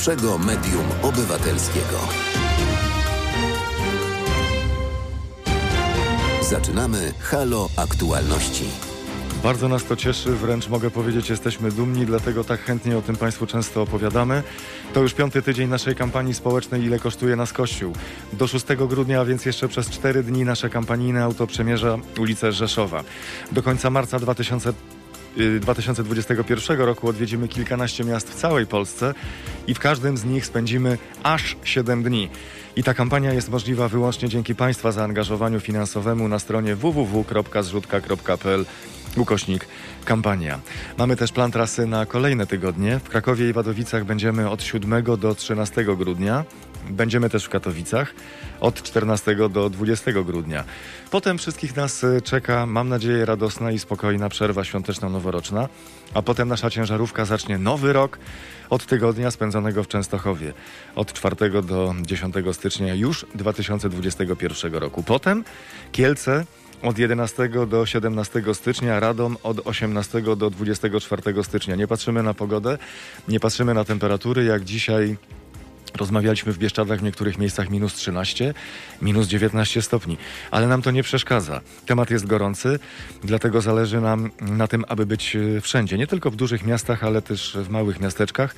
pierwszego medium obywatelskiego. Zaczynamy Halo Aktualności. Bardzo nas to cieszy, wręcz mogę powiedzieć, jesteśmy dumni, dlatego tak chętnie o tym Państwu często opowiadamy. To już piąty tydzień naszej kampanii społecznej Ile kosztuje nas Kościół. Do 6 grudnia, a więc jeszcze przez 4 dni nasze kampanijne auto przemierza ulicę Rzeszowa. Do końca marca 2000 2021 roku odwiedzimy kilkanaście miast w całej Polsce i w każdym z nich spędzimy aż 7 dni. I ta kampania jest możliwa wyłącznie dzięki Państwa zaangażowaniu finansowemu na stronie www.zrzutka.pl ukośnik kampania. Mamy też plan trasy na kolejne tygodnie. W Krakowie i Wadowicach będziemy od 7 do 13 grudnia. Będziemy też w Katowicach od 14 do 20 grudnia. Potem wszystkich nas y, czeka, mam nadzieję, radosna i spokojna przerwa świąteczno-noworoczna, a potem nasza ciężarówka zacznie nowy rok od tygodnia spędzonego w Częstochowie. Od 4 do 10 stycznia już 2021 roku. Potem Kielce od 11 do 17 stycznia, Radom od 18 do 24 stycznia. Nie patrzymy na pogodę, nie patrzymy na temperatury, jak dzisiaj Rozmawialiśmy w Bieszczadach w niektórych miejscach minus 13, minus 19 stopni, ale nam to nie przeszkadza. Temat jest gorący, dlatego zależy nam na tym, aby być e, wszędzie, nie tylko w dużych miastach, ale też w małych miasteczkach,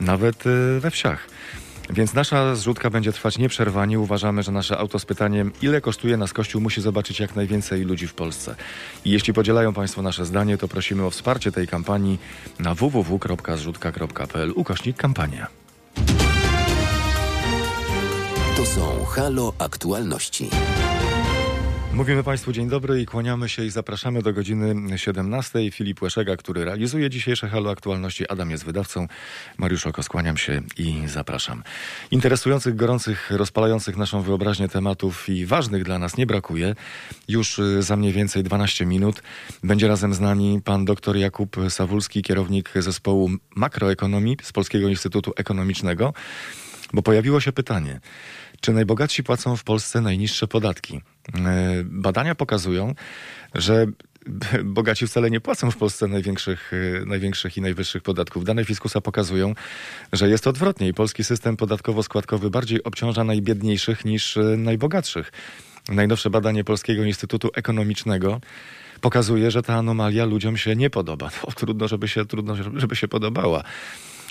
nawet e, we wsiach. Więc nasza zrzutka będzie trwać nieprzerwanie. Uważamy, że nasze auto z pytaniem, ile kosztuje nas Kościół, musi zobaczyć jak najwięcej ludzi w Polsce. I jeśli podzielają Państwo nasze zdanie, to prosimy o wsparcie tej kampanii na www.zrzutka.pl ukośnik kampania. Są Halo Aktualności. Mówimy Państwu dzień dobry i kłaniamy się i zapraszamy do godziny 17. Filip Łeszega, który realizuje dzisiejsze Halo Aktualności. Adam jest wydawcą. Mariusz Oko, skłaniam się i zapraszam. Interesujących, gorących, rozpalających naszą wyobraźnię tematów i ważnych dla nas nie brakuje. Już y, za mniej więcej 12 minut będzie razem z nami pan dr Jakub Sawulski, kierownik zespołu makroekonomii z Polskiego Instytutu Ekonomicznego, bo pojawiło się pytanie – czy najbogatsi płacą w Polsce najniższe podatki? E, badania pokazują, że bogaci wcale nie płacą w Polsce największych, e, największych i najwyższych podatków. Dane Fiskusa pokazują, że jest odwrotnie i polski system podatkowo-składkowy bardziej obciąża najbiedniejszych niż e, najbogatszych. Najnowsze badanie Polskiego Instytutu Ekonomicznego pokazuje, że ta anomalia ludziom się nie podoba. No, trudno, żeby się, trudno, żeby się podobała.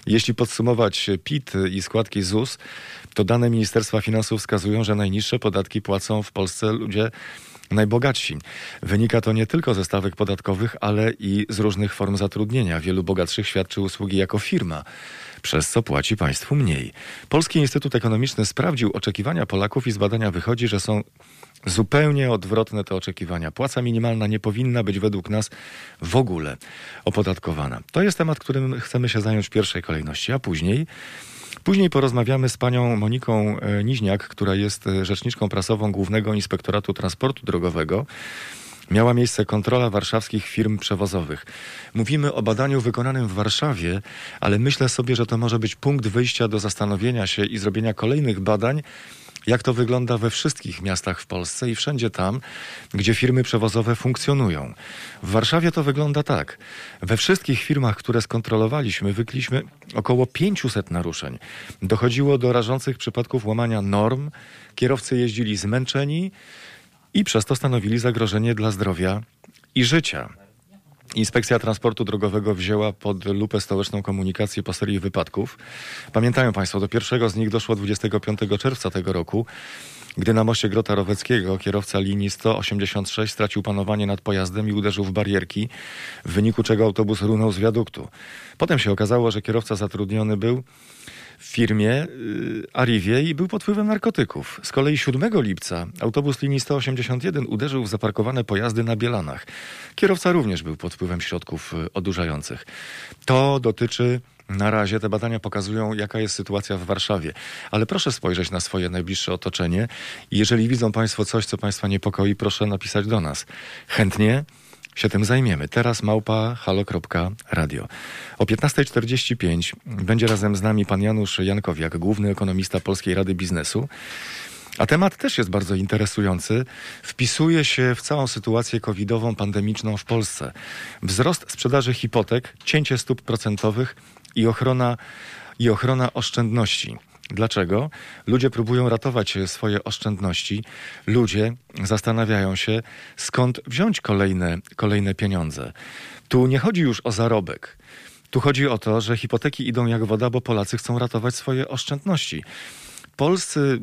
Jeśli podsumować PIT i składki ZUS, to dane Ministerstwa Finansów wskazują, że najniższe podatki płacą w Polsce ludzie najbogatsi. Wynika to nie tylko ze stawek podatkowych, ale i z różnych form zatrudnienia. Wielu bogatszych świadczy usługi jako firma, przez co płaci państwu mniej. Polski Instytut Ekonomiczny sprawdził oczekiwania Polaków i z badania wychodzi, że są zupełnie odwrotne te oczekiwania. Płaca minimalna nie powinna być według nas w ogóle opodatkowana. To jest temat, którym chcemy się zająć w pierwszej kolejności, a później Później porozmawiamy z panią Moniką e, Niźniak, która jest e, rzeczniczką prasową Głównego Inspektoratu Transportu Drogowego. Miała miejsce kontrola warszawskich firm przewozowych. Mówimy o badaniu wykonanym w Warszawie, ale myślę sobie, że to może być punkt wyjścia do zastanowienia się i zrobienia kolejnych badań jak to wygląda we wszystkich miastach w Polsce i wszędzie tam, gdzie firmy przewozowe funkcjonują. W Warszawie to wygląda tak. We wszystkich firmach, które skontrolowaliśmy, wykliśmy około 500 naruszeń. Dochodziło do rażących przypadków łamania norm, kierowcy jeździli zmęczeni i przez to stanowili zagrożenie dla zdrowia i życia. Inspekcja Transportu Drogowego wzięła pod lupę stołeczną komunikację po serii wypadków. Pamiętają Państwo, do pierwszego z nich doszło 25 czerwca tego roku, gdy na moście Grota Roweckiego kierowca linii 186 stracił panowanie nad pojazdem i uderzył w barierki, w wyniku czego autobus runął z wiaduktu. Potem się okazało, że kierowca zatrudniony był w firmie y, Arrivie i był pod wpływem narkotyków. Z kolei 7 lipca autobus linii 181 uderzył w zaparkowane pojazdy na Bielanach. Kierowca również był pod wpływem środków y, odurzających. To dotyczy na razie te badania pokazują, jaka jest sytuacja w Warszawie. Ale proszę spojrzeć na swoje najbliższe otoczenie jeżeli widzą Państwo coś, co Państwa niepokoi, proszę napisać do nas. Chętnie się tym zajmiemy. Teraz małpa halo.radio. O 15.45 będzie razem z nami pan Janusz Jankowiak, główny ekonomista Polskiej Rady Biznesu. A temat też jest bardzo interesujący. Wpisuje się w całą sytuację covidową, pandemiczną w Polsce. Wzrost sprzedaży hipotek, cięcie stóp procentowych i ochrona, i ochrona oszczędności. Dlaczego? Ludzie próbują ratować swoje oszczędności. Ludzie zastanawiają się, skąd wziąć kolejne, kolejne pieniądze. Tu nie chodzi już o zarobek. Tu chodzi o to, że hipoteki idą jak woda, bo Polacy chcą ratować swoje oszczędności. Polscy,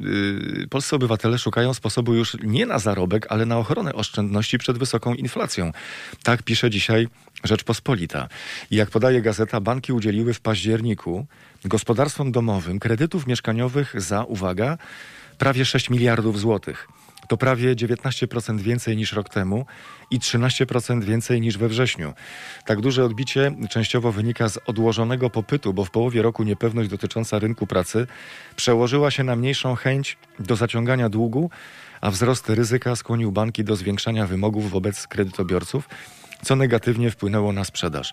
yy, polscy obywatele szukają sposobu już nie na zarobek, ale na ochronę oszczędności przed wysoką inflacją. Tak pisze dzisiaj Rzeczpospolita. I jak podaje gazeta, banki udzieliły w październiku gospodarstwom domowym kredytów mieszkaniowych za, uwaga, prawie 6 miliardów złotych. To prawie 19% więcej niż rok temu i 13% więcej niż we wrześniu. Tak duże odbicie częściowo wynika z odłożonego popytu, bo w połowie roku niepewność dotycząca rynku pracy przełożyła się na mniejszą chęć do zaciągania długu, a wzrost ryzyka skłonił banki do zwiększania wymogów wobec kredytobiorców, co negatywnie wpłynęło na sprzedaż.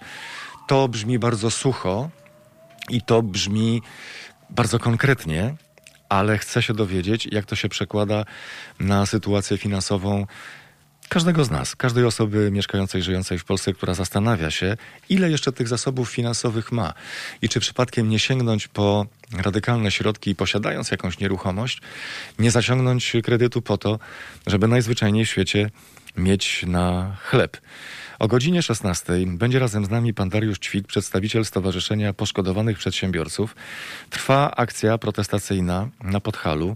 To brzmi bardzo sucho i to brzmi bardzo konkretnie, ale chcę się dowiedzieć, jak to się przekłada na sytuację finansową każdego z nas, każdej osoby mieszkającej, żyjącej w Polsce, która zastanawia się, ile jeszcze tych zasobów finansowych ma i czy przypadkiem nie sięgnąć po radykalne środki, posiadając jakąś nieruchomość, nie zaciągnąć kredytu po to, żeby najzwyczajniej w świecie mieć na chleb. O godzinie 16 będzie razem z nami pan Dariusz Ćwik, przedstawiciel Stowarzyszenia Poszkodowanych Przedsiębiorców. Trwa akcja protestacyjna na Podhalu.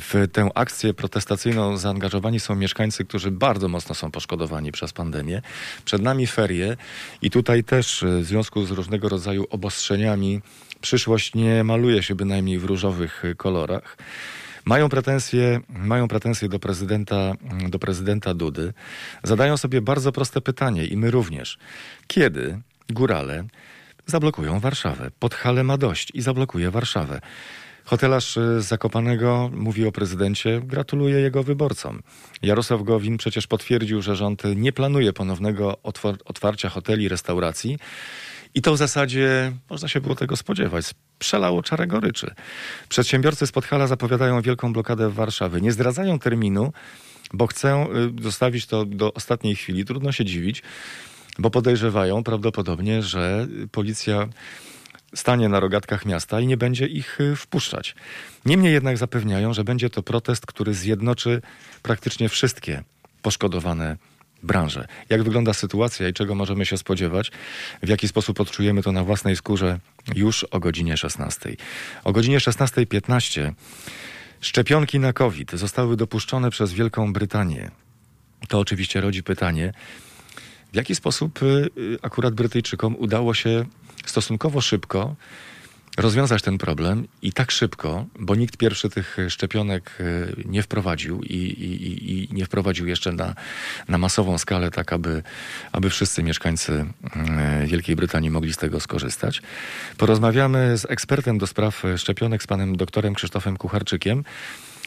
W tę akcję protestacyjną zaangażowani są mieszkańcy, którzy bardzo mocno są poszkodowani przez pandemię. Przed nami ferie i tutaj też w związku z różnego rodzaju obostrzeniami przyszłość nie maluje się bynajmniej w różowych kolorach. Mają pretensje, mają pretensje do prezydenta, do prezydenta Dudy. Zadają sobie bardzo proste pytanie i my również. Kiedy górale zablokują Warszawę? Podhale ma dość i zablokuje Warszawę. Hotelarz z Zakopanego mówi o prezydencie, gratuluje jego wyborcom. Jarosław Gowin przecież potwierdził, że rząd nie planuje ponownego otwarcia hoteli, restauracji. I to w zasadzie można się było tego spodziewać. Przelało czarę goryczy. Przedsiębiorcy z Podhala zapowiadają wielką blokadę w Warszawie. Nie zdradzają terminu, bo chcą y, zostawić to do ostatniej chwili. Trudno się dziwić, bo podejrzewają prawdopodobnie, że policja stanie na rogatkach miasta i nie będzie ich y, wpuszczać. Niemniej jednak zapewniają, że będzie to protest, który zjednoczy praktycznie wszystkie poszkodowane branżę. Jak wygląda sytuacja i czego możemy się spodziewać? W jaki sposób odczujemy to na własnej skórze już o godzinie 16. O godzinie 16.15 szczepionki na COVID zostały dopuszczone przez Wielką Brytanię. To oczywiście rodzi pytanie, w jaki sposób y, akurat Brytyjczykom udało się stosunkowo szybko rozwiązać ten problem i tak szybko, bo nikt pierwszy tych szczepionek e, nie wprowadził i, i, i nie wprowadził jeszcze na, na masową skalę, tak aby, aby wszyscy mieszkańcy e, Wielkiej Brytanii mogli z tego skorzystać. Porozmawiamy z ekspertem do spraw szczepionek, z panem doktorem Krzysztofem Kucharczykiem.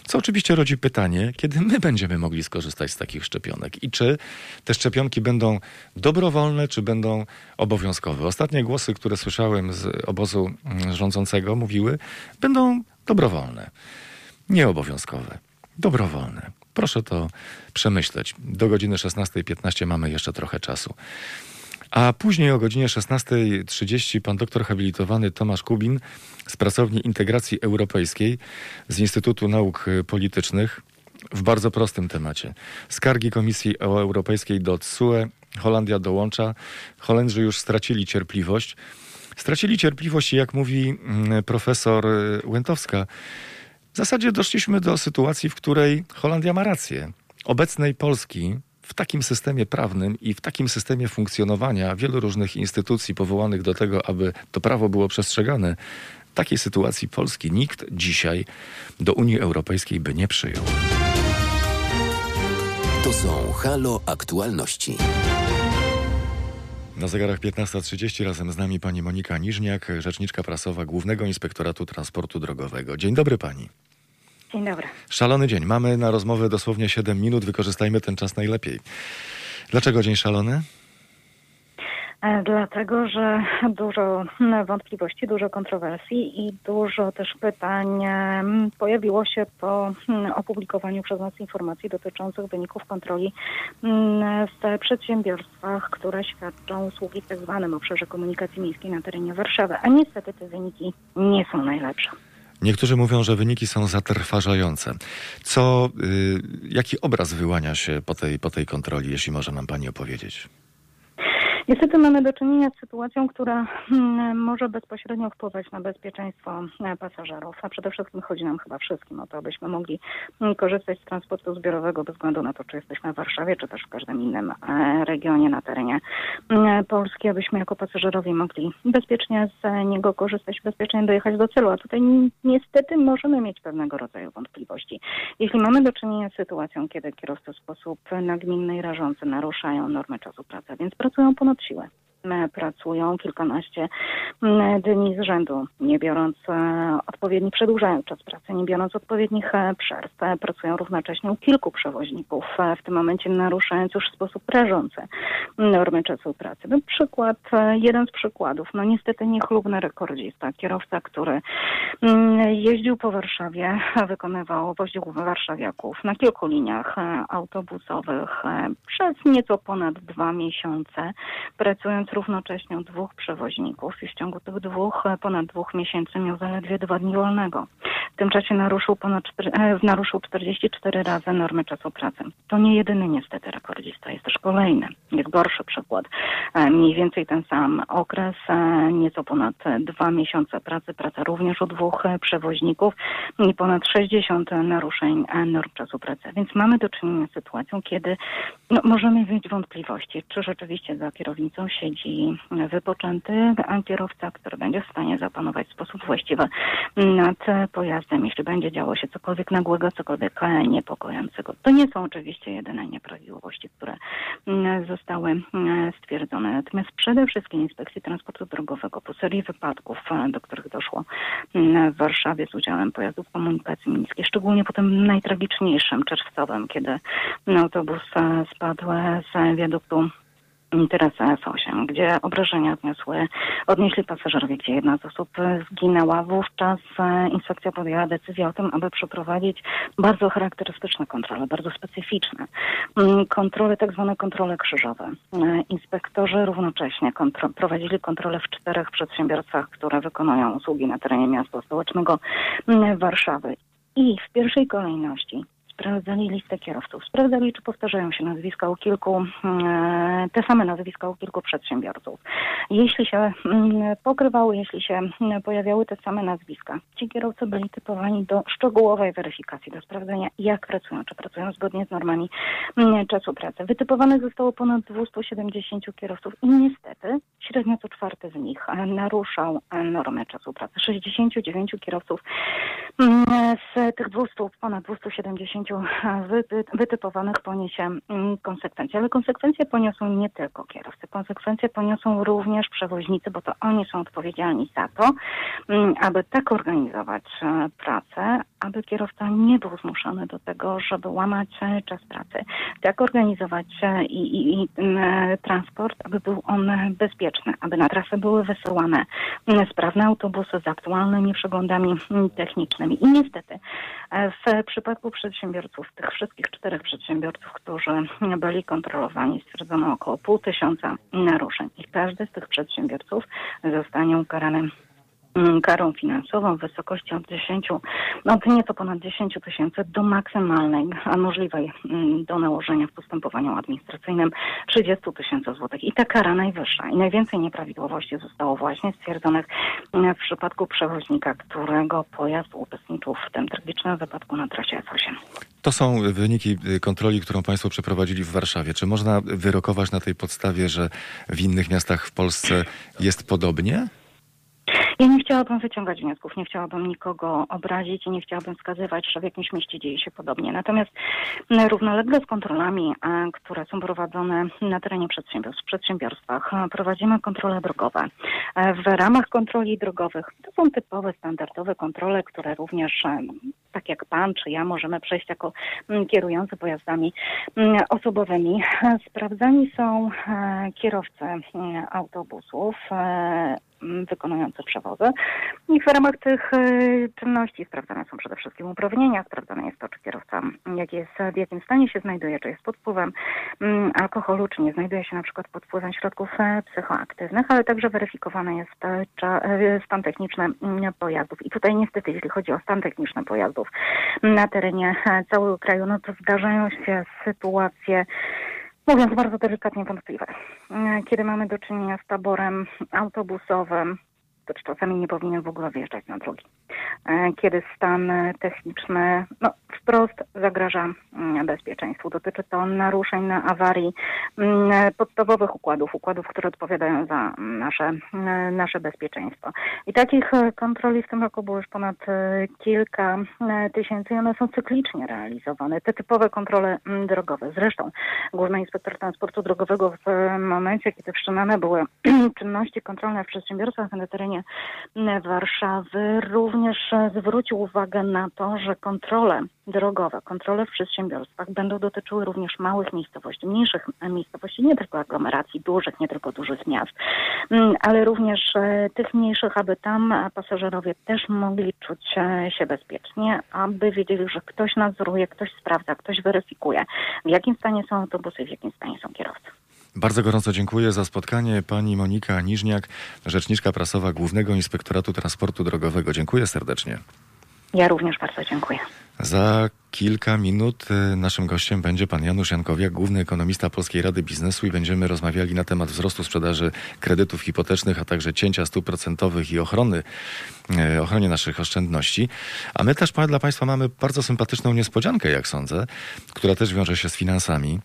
Co oczywiście rodzi pytanie, kiedy my będziemy mogli skorzystać z takich szczepionek i czy te szczepionki będą dobrowolne, czy będą obowiązkowe. Ostatnie głosy, które słyszałem z obozu mm, rządzącego, mówiły, będą dobrowolne, nieobowiązkowe, dobrowolne. Proszę to przemyśleć. Do godziny 16.15 mamy jeszcze trochę czasu. A później o godzinie 16.30 pan doktor habilitowany Tomasz Kubin z pracowni integracji europejskiej z Instytutu Nauk Politycznych w bardzo prostym temacie. Skargi Komisji Europejskiej do TSUE, Holandia dołącza. Holendrzy już stracili cierpliwość. Stracili cierpliwość jak mówi mm, profesor Łętowska, w zasadzie doszliśmy do sytuacji, w której Holandia ma rację. Obecnej Polski w takim systemie prawnym i w takim systemie funkcjonowania wielu różnych instytucji powołanych do tego, aby to prawo było przestrzegane, takiej sytuacji Polski nikt dzisiaj do Unii Europejskiej by nie przyjął. To są Halo Aktualności. Na zegarach 15.30 razem z nami pani Monika Niżniak, rzeczniczka prasowa Głównego Inspektoratu Transportu Drogowego. Dzień dobry pani. Dzień dobry. Szalony dzień. Mamy na rozmowę dosłownie 7 minut. Wykorzystajmy ten czas najlepiej. Dlaczego dzień szalony? E, dlatego, że dużo wątpliwości, dużo kontrowersji i dużo też pytań pojawiło się po mm, opublikowaniu przez nas informacji dotyczących wyników kontroli mm, w przedsiębiorstwach, które świadczą usługi w tak zwanym obszarze komunikacji miejskiej na terenie Warszawy. A niestety te wyniki nie są najlepsze. Niektórzy mówią, że wyniki są zatrważające. Co, y, jaki obraz wyłania się po tej, po tej kontroli, jeśli może nam pani opowiedzieć? Niestety mamy do czynienia z sytuacją, która mm, może bezpośrednio wpływać na bezpieczeństwo e, pasażerów, a przede wszystkim chodzi nam chyba wszystkim o to, abyśmy mogli mm, korzystać z transportu zbiorowego bez względu na to, czy jesteśmy w Warszawie, czy też w każdym innym e, regionie na terenie mm, Polski, abyśmy jako pasażerowie mogli bezpiecznie z niego korzystać, bezpiecznie dojechać do celu, a tutaj ni- niestety możemy mieć pewnego rodzaju wątpliwości. Jeśli mamy do czynienia z sytuacją, kiedy kierowcy w sposób nagminny i rażący naruszają normy czasu pracy, więc pracują ponad skończyłem. M, Pracują kilkanaście m, dni z rzędu, nie biorąc e, odpowiednich, przedłużając czas pracy, nie biorąc odpowiednich e, przerw. E, Pracują równocześnie u kilku przewoźników, e, w tym momencie naruszając już w sposób rażący normy czasu pracy. No, przykład, e, jeden z przykładów, no niestety niechlubny rekordzista, kierowca, który mm, jeździł po Warszawie, wykonywał, woził warszawiaków na kilku liniach e, autobusowych e, przez nieco ponad dwa miesiące, pracując równocześnie dwóch przewoźników i w ciągu tych dwóch, e, ponad dwóch miesięcy miał zaledwie dwa dni wolnego. W tym czasie naruszył ponad e, naruszył 44 razy normy czasu pracy. To nie jedyny niestety rekordzista, jest też kolejny, jest gorszy przykład. E, Mniej więcej ten sam okres, nieco ponad dwa miesiące pracy, praca również u dwóch przewoźników i ponad 60 naruszeń norm czasu pracy. Więc mamy do czynienia z sytuacją, kiedy no, możemy mieć wątpliwości, czy rzeczywiście za kierownicą siedzi wypoczęty e, kierowca, który będzie w stanie zapanować w sposób właściwy nad pojazdem, jeśli będzie działo się cokolwiek nagłego, cokolwiek niepokojącego. To nie są oczywiście jedyne nieprawidłowości, które mm, zostały mm, stwierdzone. Natomiast przede wszystkim Inspekcji Transportu Drogowego po serii wypadków, e, do których doszło mm, w Warszawie z udziałem pojazdów komunikacji miejskiej, szczególnie po tym najtragiczniejszym czerwcowym, kiedy autobus e, spadł z wiaduktu teraz F8, gdzie obrażenia odniosły, odnieśli pasażerowie, gdzie jedna z osób zginęła. Wówczas e, inspekcja podjęła decyzję o tym, aby przeprowadzić bardzo charakterystyczne kontrole, bardzo specyficzne. Mm, Kontrole, tak zwane kontrole krzyżowe. E, Inspektorzy równocześnie kontro- prowadzili kontrole w czterech przedsiębiorstwach, które wykonują usługi na terenie miasta stołecznego mm, Warszawy. I w pierwszej kolejności sprawdzali listę kierowców, sprawdzali, czy powtarzają się nazwiska u kilku, e, te same nazwiska u kilku przedsiębiorców. Jeśli się mm, pokrywały, jeśli się mm, pojawiały te same nazwiska, ci kierowcy byli typowani do szczegółowej weryfikacji, do sprawdzenia, jak pracują, czy pracują zgodnie z normami mm, czasu pracy. Wytypowanych zostało ponad 270 kierowców i niestety średnio co czwarty z nich e, naruszał e, normę czasu pracy. 69 kierowców mm, z tych 200, ponad 270 wyty, wytypowanych poniesie mm, konsekwencje. Ale konsekwencje poniosą nie tylko kierowcy. Konsekwencje poniosą również przewoźnicy, bo to oni są odpowiedzialni za to, mm, aby tak organizować e, pracę, aby kierowca nie był zmuszony do tego, żeby łamać e, czas pracy. Tak organizować e, i, i, i mm, transport, aby był on bezpieczny, aby na trasę były wysyłane sprawne autobusy z aktualnymi przeglądami technicznymi. I niestety w przypadku przedsiębiorców, tych wszystkich czterech przedsiębiorców, którzy byli kontrolowani, stwierdzono około pół tysiąca naruszeń. I każdy z tych przedsiębiorców zostanie ukarany karą finansową w wysokości od 10, no od nieco ponad 10 tysięcy do maksymalnej, a możliwej mm, do nałożenia w postępowaniu administracyjnym 30 tysięcy złotych. I ta kara najwyższa i najwięcej nieprawidłowości zostało właśnie stwierdzonych mm, w przypadku przewoźnika, którego pojazd uczestniczył w tym tragicznym wypadku na trasie F8. To są wyniki y, kontroli, którą Państwo przeprowadzili w Warszawie. Czy można wyrokować na tej podstawie, że w innych miastach w Polsce jest podobnie? Ja nie chciałabym wyciągać wniosków, nie chciałabym nikogo obrazić i nie chciałabym wskazywać, że w jakimś mieście dzieje się podobnie. Natomiast m, równolegle z kontrolami, e, które są prowadzone na terenie przedsiębiorstw, w przedsiębiorstwach, e, prowadzimy kontrole drogowe. E, W ramach kontroli drogowych to są typowe, standardowe kontrole, które również, tak jak pan czy ja, możemy przejść jako mm, kierujący pojazdami mm, osobowymi. Sprawdzani są e, kierowcy mm, autobusów e, wykonujący przewozy. I w ramach tych e, czynności sprawdzane są przede wszystkim uprawnienia, sprawdzane jest to, czy kierowca jak jest, w jakim stanie się znajduje, czy jest pod wpływem alkoholu, czy nie znajduje się na przykład pod wpływem środków psychoaktywnych, ale także weryfikowany jest stan techniczny pojazdów. I tutaj niestety, jeśli chodzi o stan techniczny pojazdów na terenie e, całego kraju, no to zdarzają się sytuacje, mówiąc bardzo delikatnie, wątpliwe. E, Kiedy mamy do czynienia z taborem autobusowym, to czasami nie powinien w ogóle wjeżdżać na drogi. E, Kiedy stan techniczny no, wprost zagraża mm, bezpieczeństwu. Dotyczy to naruszeń na awarii mm, podstawowych układów, układów, które odpowiadają za mm, nasze, e, nasze bezpieczeństwo. I takich e, kontroli w tym roku było już ponad e, kilka tysięcy i one są cyklicznie realizowane. Te typowe kontrole mm, drogowe. Zresztą Główny Inspektor Transportu Drogowego w momencie, kiedy wszczynane były czynności kontrolne w przedsiębiorstwach na terenie Warszawy, również e, zwrócił uwagę na to, że kontrole drogowe, kontrole w przedsiębiorstwach będą dotyczyły również małych miejscowości, mniejszych e, miejscowości, nie tylko aglomeracji dużych, nie tylko dużych miast, mm, ale również e, tych mniejszych, aby tam pasażerowie też mogli czuć się bezpiecznie, aby wiedzieli, że ktoś nadzoruje, ktoś sprawdza, ktoś weryfikuje, w jakim stanie są autobusy, w jakim stanie są kierowcy. Bardzo gorąco dziękuję za spotkanie. Pani Monika Niżniak, rzeczniczka prasowa Głównego Inspektoratu Transportu Drogowego. Dziękuję serdecznie. Ja również bardzo dziękuję. Za kilka minut y, naszym gościem będzie pan Janusz Jankowiak, główny ekonomista Polskiej Rady Biznesu i będziemy rozmawiali na temat wzrostu sprzedaży kredytów hipotecznych, a także cięcia stóp procentowych i ochrony, y, ochronie naszych oszczędności. A my też dla państwa mamy bardzo sympatyczną niespodziankę, jak sądzę, która też wiąże się z finansami.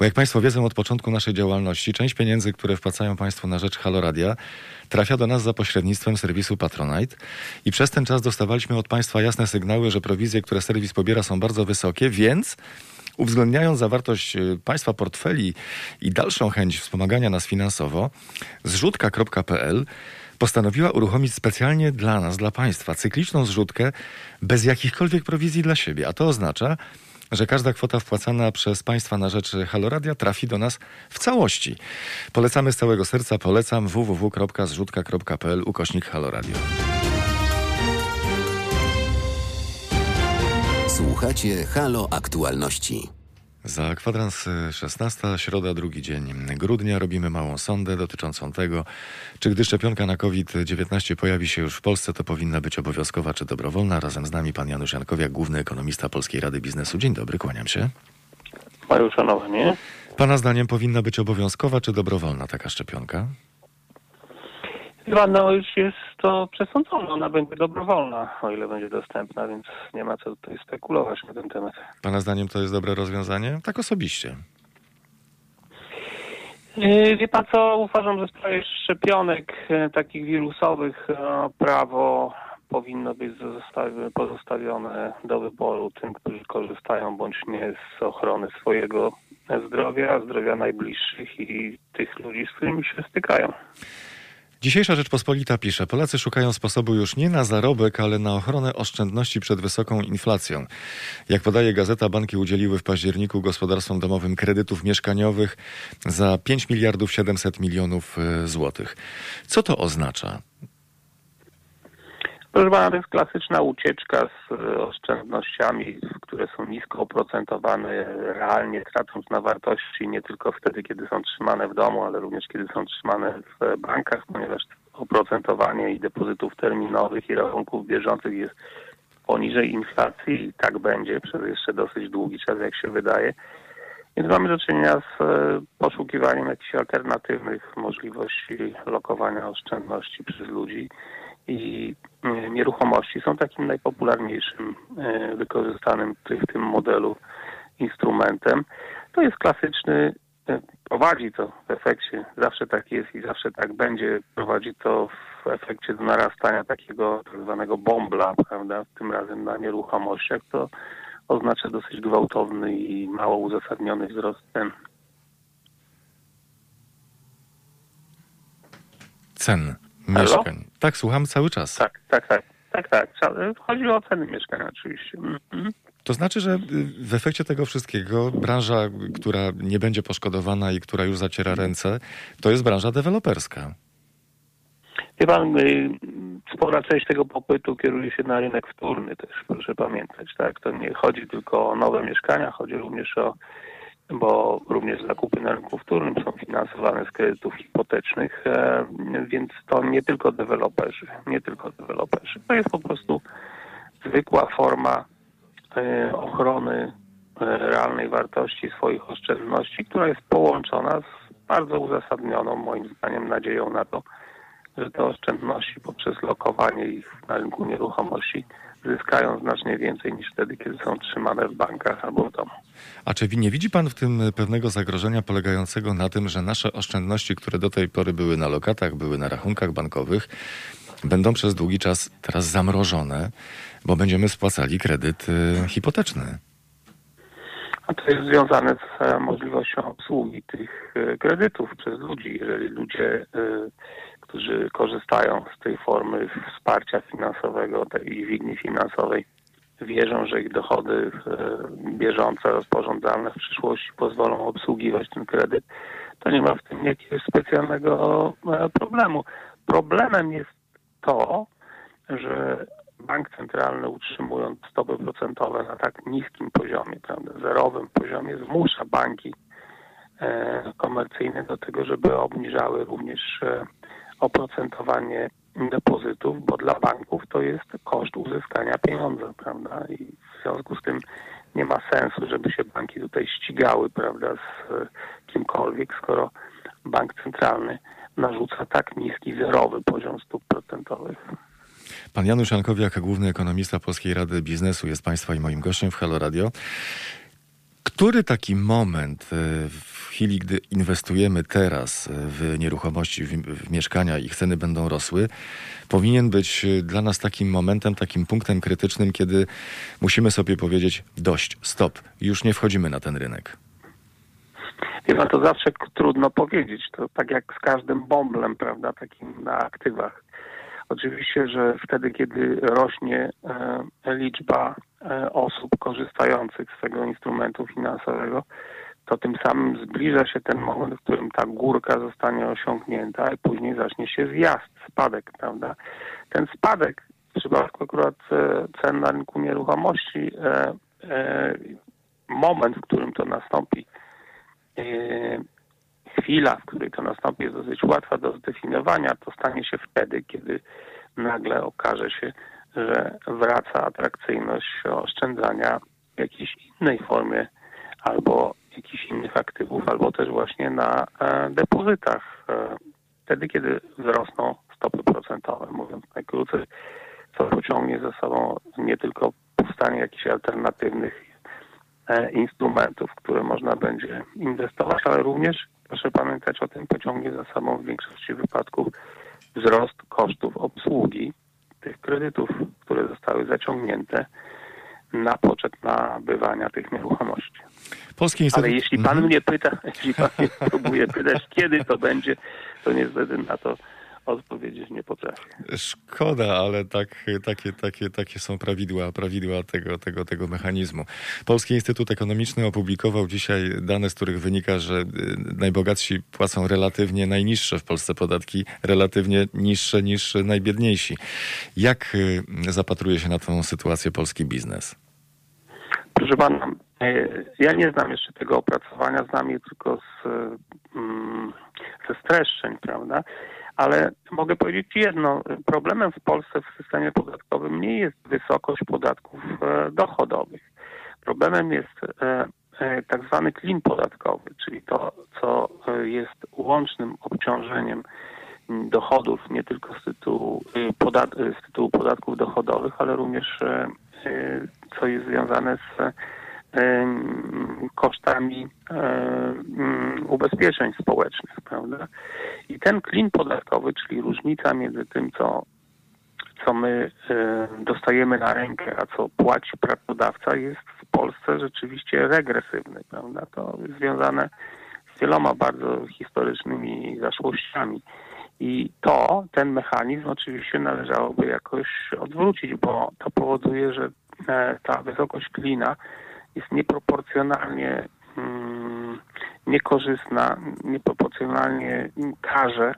Bo jak Państwo wiedzą, od początku naszej działalności część pieniędzy, które wpłacają Państwo na rzecz Haloradia, trafia do nas za pośrednictwem serwisu Patronite i przez ten czas dostawaliśmy od Państwa jasne sygnały, że prowizje, które serwis pobiera są bardzo wysokie, więc uwzględniając zawartość y, Państwa portfeli i dalszą chęć wspomagania nas finansowo, zrzutka.pl postanowiła uruchomić specjalnie dla nas, dla Państwa, cykliczną zrzutkę bez jakichkolwiek prowizji dla siebie. A to oznacza, że każda kwota wpłacana przez Państwa na rzecz Haloradia trafi do nas w całości. Polecamy z całego serca, polecam www.zrzutka.pl ukośnik Haloradio. Słuchacie Halo Aktualności. Za kwadrans y, 16, środa, drugi dzień grudnia robimy małą sondę dotyczącą tego, czy gdy szczepionka na COVID-19 pojawi się już w Polsce, to powinna być obowiązkowa czy dobrowolna. Razem z nami pan Janusz Jankowiak, główny ekonomista Polskiej Rady Biznesu. Dzień dobry, kłaniam się. Moje uszanowanie. Pana zdaniem powinna być obowiązkowa czy dobrowolna taka szczepionka? No już jest to przesądzone, ona będzie dobrowolna, o ile będzie dostępna, więc nie ma co tutaj spekulować na ten temat. Pana zdaniem to jest dobre rozwiązanie? Tak osobiście. Yy, Wie pan co, uważam, że w sprawie szczepionek e, takich wirusowych prawo powinno być zostawi- pozostawione do wyboru tym, którzy korzystają bądź nie z ochrony swojego zdrowia, zdrowia najbliższych i tych ludzi, z którymi się stykają. Dzisiejsza Rzeczpospolita pisze, Polacy szukają sposobu już nie na zarobek, ale na ochronę oszczędności przed wysoką inflacją. Jak podaje gazeta, banki udzieliły w październiku gospodarstwom domowym kredytów mieszkaniowych za 5 miliardów 700 milionów e, złotych. Co to oznacza? Proszę pana, to jest klasyczna ucieczka z e, oszczędnościami, które są nisko oprocentowane, realnie tracąc na wartości nie tylko wtedy, kiedy są trzymane w domu, ale również kiedy są trzymane w bankach, ponieważ oprocentowanie i depozytów terminowych i rachunków bieżących jest poniżej inflacji i tak będzie przez jeszcze dosyć długi czas, jak się wydaje. Więc mamy do czynienia z e, poszukiwaniem jakichś alternatywnych możliwości lokowania oszczędności przez ludzi i e, nieruchomości. Są takim najpopularniejszym e, wykorzystanym w tym modelu instrumentem. To jest klasyczny e, prowadzi to w efekcie, zawsze tak jest i zawsze tak będzie, prowadzi to w efekcie do narastania takiego tak zwanego bombla, prawda, tym razem na nieruchomościach, to oznacza dosyć gwałtowny i mało uzasadniony wzrost cen. Cen mieszkań. Tak, słucham cały czas. Tak, tak, tak. Tak, tak. Chodzi o ceny mieszkań oczywiście. Mhm. To znaczy, że w efekcie tego wszystkiego branża, która nie będzie poszkodowana i która już zaciera ręce, to jest branża deweloperska. Wie pan, y, spora część tego popytu kieruje się na rynek wtórny też, proszę pamiętać. Tak? To nie chodzi tylko o nowe mieszkania, chodzi również o, bo również zakupy na rynku wtórnym są finansowane z kredytów hipotecznych, e, więc to nie tylko deweloperzy, nie tylko deweloperzy. To jest po prostu zwykła forma e, ochrony e, realnej wartości swoich oszczędności, która jest połączona z bardzo uzasadnioną, moim zdaniem, nadzieją na to, że te oszczędności poprzez lokowanie ich na rynku nieruchomości zyskają znacznie więcej niż wtedy, kiedy są trzymane w bankach albo w domu. A czy nie widzi Pan w tym pewnego zagrożenia polegającego na tym, że nasze oszczędności, które do tej pory były na lokatach, były na rachunkach bankowych, będą przez długi czas teraz zamrożone, bo będziemy spłacali kredyt y, hipoteczny? A to jest związane z e, możliwością obsługi tych e, kredytów przez ludzi. Jeżeli ludzie e, którzy korzystają z tej formy wsparcia finansowego, tej wigni finansowej, wierzą, że ich dochody e, bieżące, rozporządzalne w przyszłości pozwolą obsługiwać ten kredyt, to nie ma w tym jakiegoś specjalnego e, problemu. Problemem jest to, że bank centralny utrzymując stopy procentowe na tak niskim poziomie, prawda, zerowym poziomie, zmusza banki e, komercyjne do tego, żeby obniżały również oprocentowanie depozytów, bo dla banków to jest koszt uzyskania pieniądza, prawda? I w związku z tym nie ma sensu, żeby się banki tutaj ścigały, prawda, z kimkolwiek, skoro bank centralny narzuca tak niski, zerowy poziom stóp procentowych. Pan Janusz Jankowiak, główny ekonomista Polskiej Rady Biznesu, jest Państwa i moim gościem w Halo Radio. Który taki moment e, w chwili, gdy inwestujemy teraz e, w nieruchomości, w, w, mieszkania, ich ceny będą rosły, powinien być e, dla nas takim momentem, takim punktem krytycznym, kiedy musimy sobie powiedzieć dość, stop, już nie wchodzimy na ten rynek? Wie pan, to zawsze trudno powiedzieć. To tak jak z każdym bąblem, prawda, takim na aktywach. Oczywiście, że wtedy, kiedy rośnie e, liczba e, osób korzystających z tego instrumentu finansowego, to tym samym zbliża się ten moment, w którym ta górka zostanie osiągnięta i później zacznie się zjazd, spadek, prawda? Ten spadek w przypadku akurat e, cen na rynku nieruchomości, moment, w którym to nastąpi, chwila, w której to nastąpi, jest dosyć łatwa do zdefiniowania. To stanie się wtedy, kiedy nagle okaże się, że wraca atrakcyjność oszczędzania w jakiejś innej formie albo jakichś innych aktywów, albo też właśnie na e, depozytach. E, wtedy, kiedy wzrosną stopy procentowe, mówiąc najkrócej, co pociągnie za sobą nie tylko powstanie jakichś alternatywnych e, instrumentów, które można będzie inwestować, ale również, proszę pamiętać o tym, pociągnie za sobą w większości wypadków wzrost kosztów obsługi tych kredytów, które zostały zaciągnięte na poczet nabywania tych nieruchomości. Instytut... Ale jeśli pan mhm. mnie pyta, jeśli pan mnie próbuje pytać, kiedy to będzie, to niestety na to odpowiedzieć nie potrafię. Szkoda, ale tak, takie, takie, takie są prawidła, prawidła tego, tego, tego mechanizmu. Polski Instytut Ekonomiczny opublikował dzisiaj dane, z których wynika, że y, najbogatsi płacą relatywnie najniższe w Polsce podatki, relatywnie niższe niż najbiedniejsi. Jak y, zapatruje się na tę sytuację polski biznes? Proszę pana, e, ja nie znam jeszcze tego opracowania, znam je tylko z, mm, ze streszczeń, prawda? Ale mogę powiedzieć jedno. Problemem w Polsce w systemie podatkowym nie jest wysokość podatków e, dochodowych. Problemem jest e, tak zwany klin podatkowy, czyli to, co jest łącznym obciążeniem dochodów nie tylko z tytułu, podat z tytułu podatków dochodowych, ale również co jest związane z kosztami ubezpieczeń społecznych, prawda? I ten klin podatkowy, czyli różnica między tym, co, co my dostajemy na rękę, a co płaci pracodawca, jest w Polsce rzeczywiście regresywny, prawda? To jest związane z wieloma bardzo historycznymi zaszłościami. I to, ten mechanizm oczywiście należałoby jakoś odwrócić, bo to powoduje, że e, ta wysokość klina jest nieproporcjonalnie mm, niekorzystna, nieproporcjonalnie karze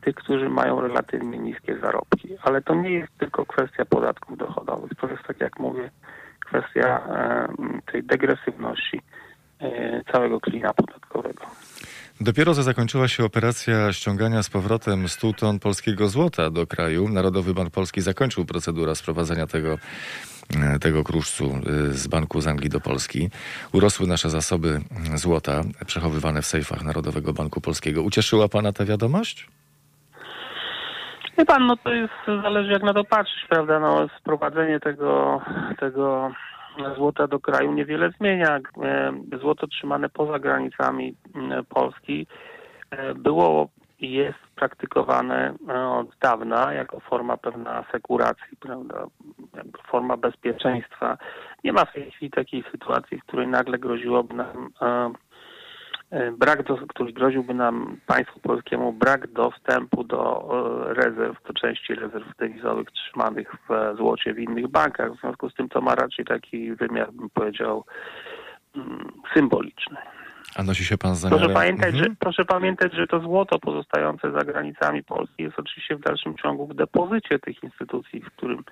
tych, którzy mają relatywnie niskie zarobki. Ale to nie jest tylko kwestia podatków dochodowych. To jest, tak jak mówię, kwestia tej degresywności e, całego klina podatkowego. Dopiero co zakończyła się operacja ściągania z powrotem 100 ton polskiego złota do kraju. Narodowy Bank Polski zakończył procedurę sprowadzania tego, tego kruszcu e, z banku z Anglii do Polski. Urosły nasze zasoby złota przechowywane w sejfach Narodowego Banku Polskiego. Ucieszyła pana ta wiadomość? Wie pan, no to jest, zależy jak na to patrzeć, prawda? No, sprowadzenie tego, tego złota do kraju niewiele zmienia. E, złoto trzymane poza granicami Polski e, było jest praktykowane e, od dawna jako forma pewna asekuracji, prawda? forma bezpieczeństwa. Nie ma w tej chwili takiej sytuacji, w której nagle groziłoby nam E, brak, do, który groziłby nam państwu polskiemu brak dostępu do e, rezerw, do części rezerw dewizowych trzymanych w złocie w innych bankach. W związku z tym to ma raczej taki wymiar, bym powiedział, mm, symboliczny. A nosi się pan zamiarem... Proszę pamiętać, mhm. że, proszę pamiętać, że to złoto pozostające za granicami Polski jest oczywiście w dalszym ciągu w depozycie tych instytucji, w którym,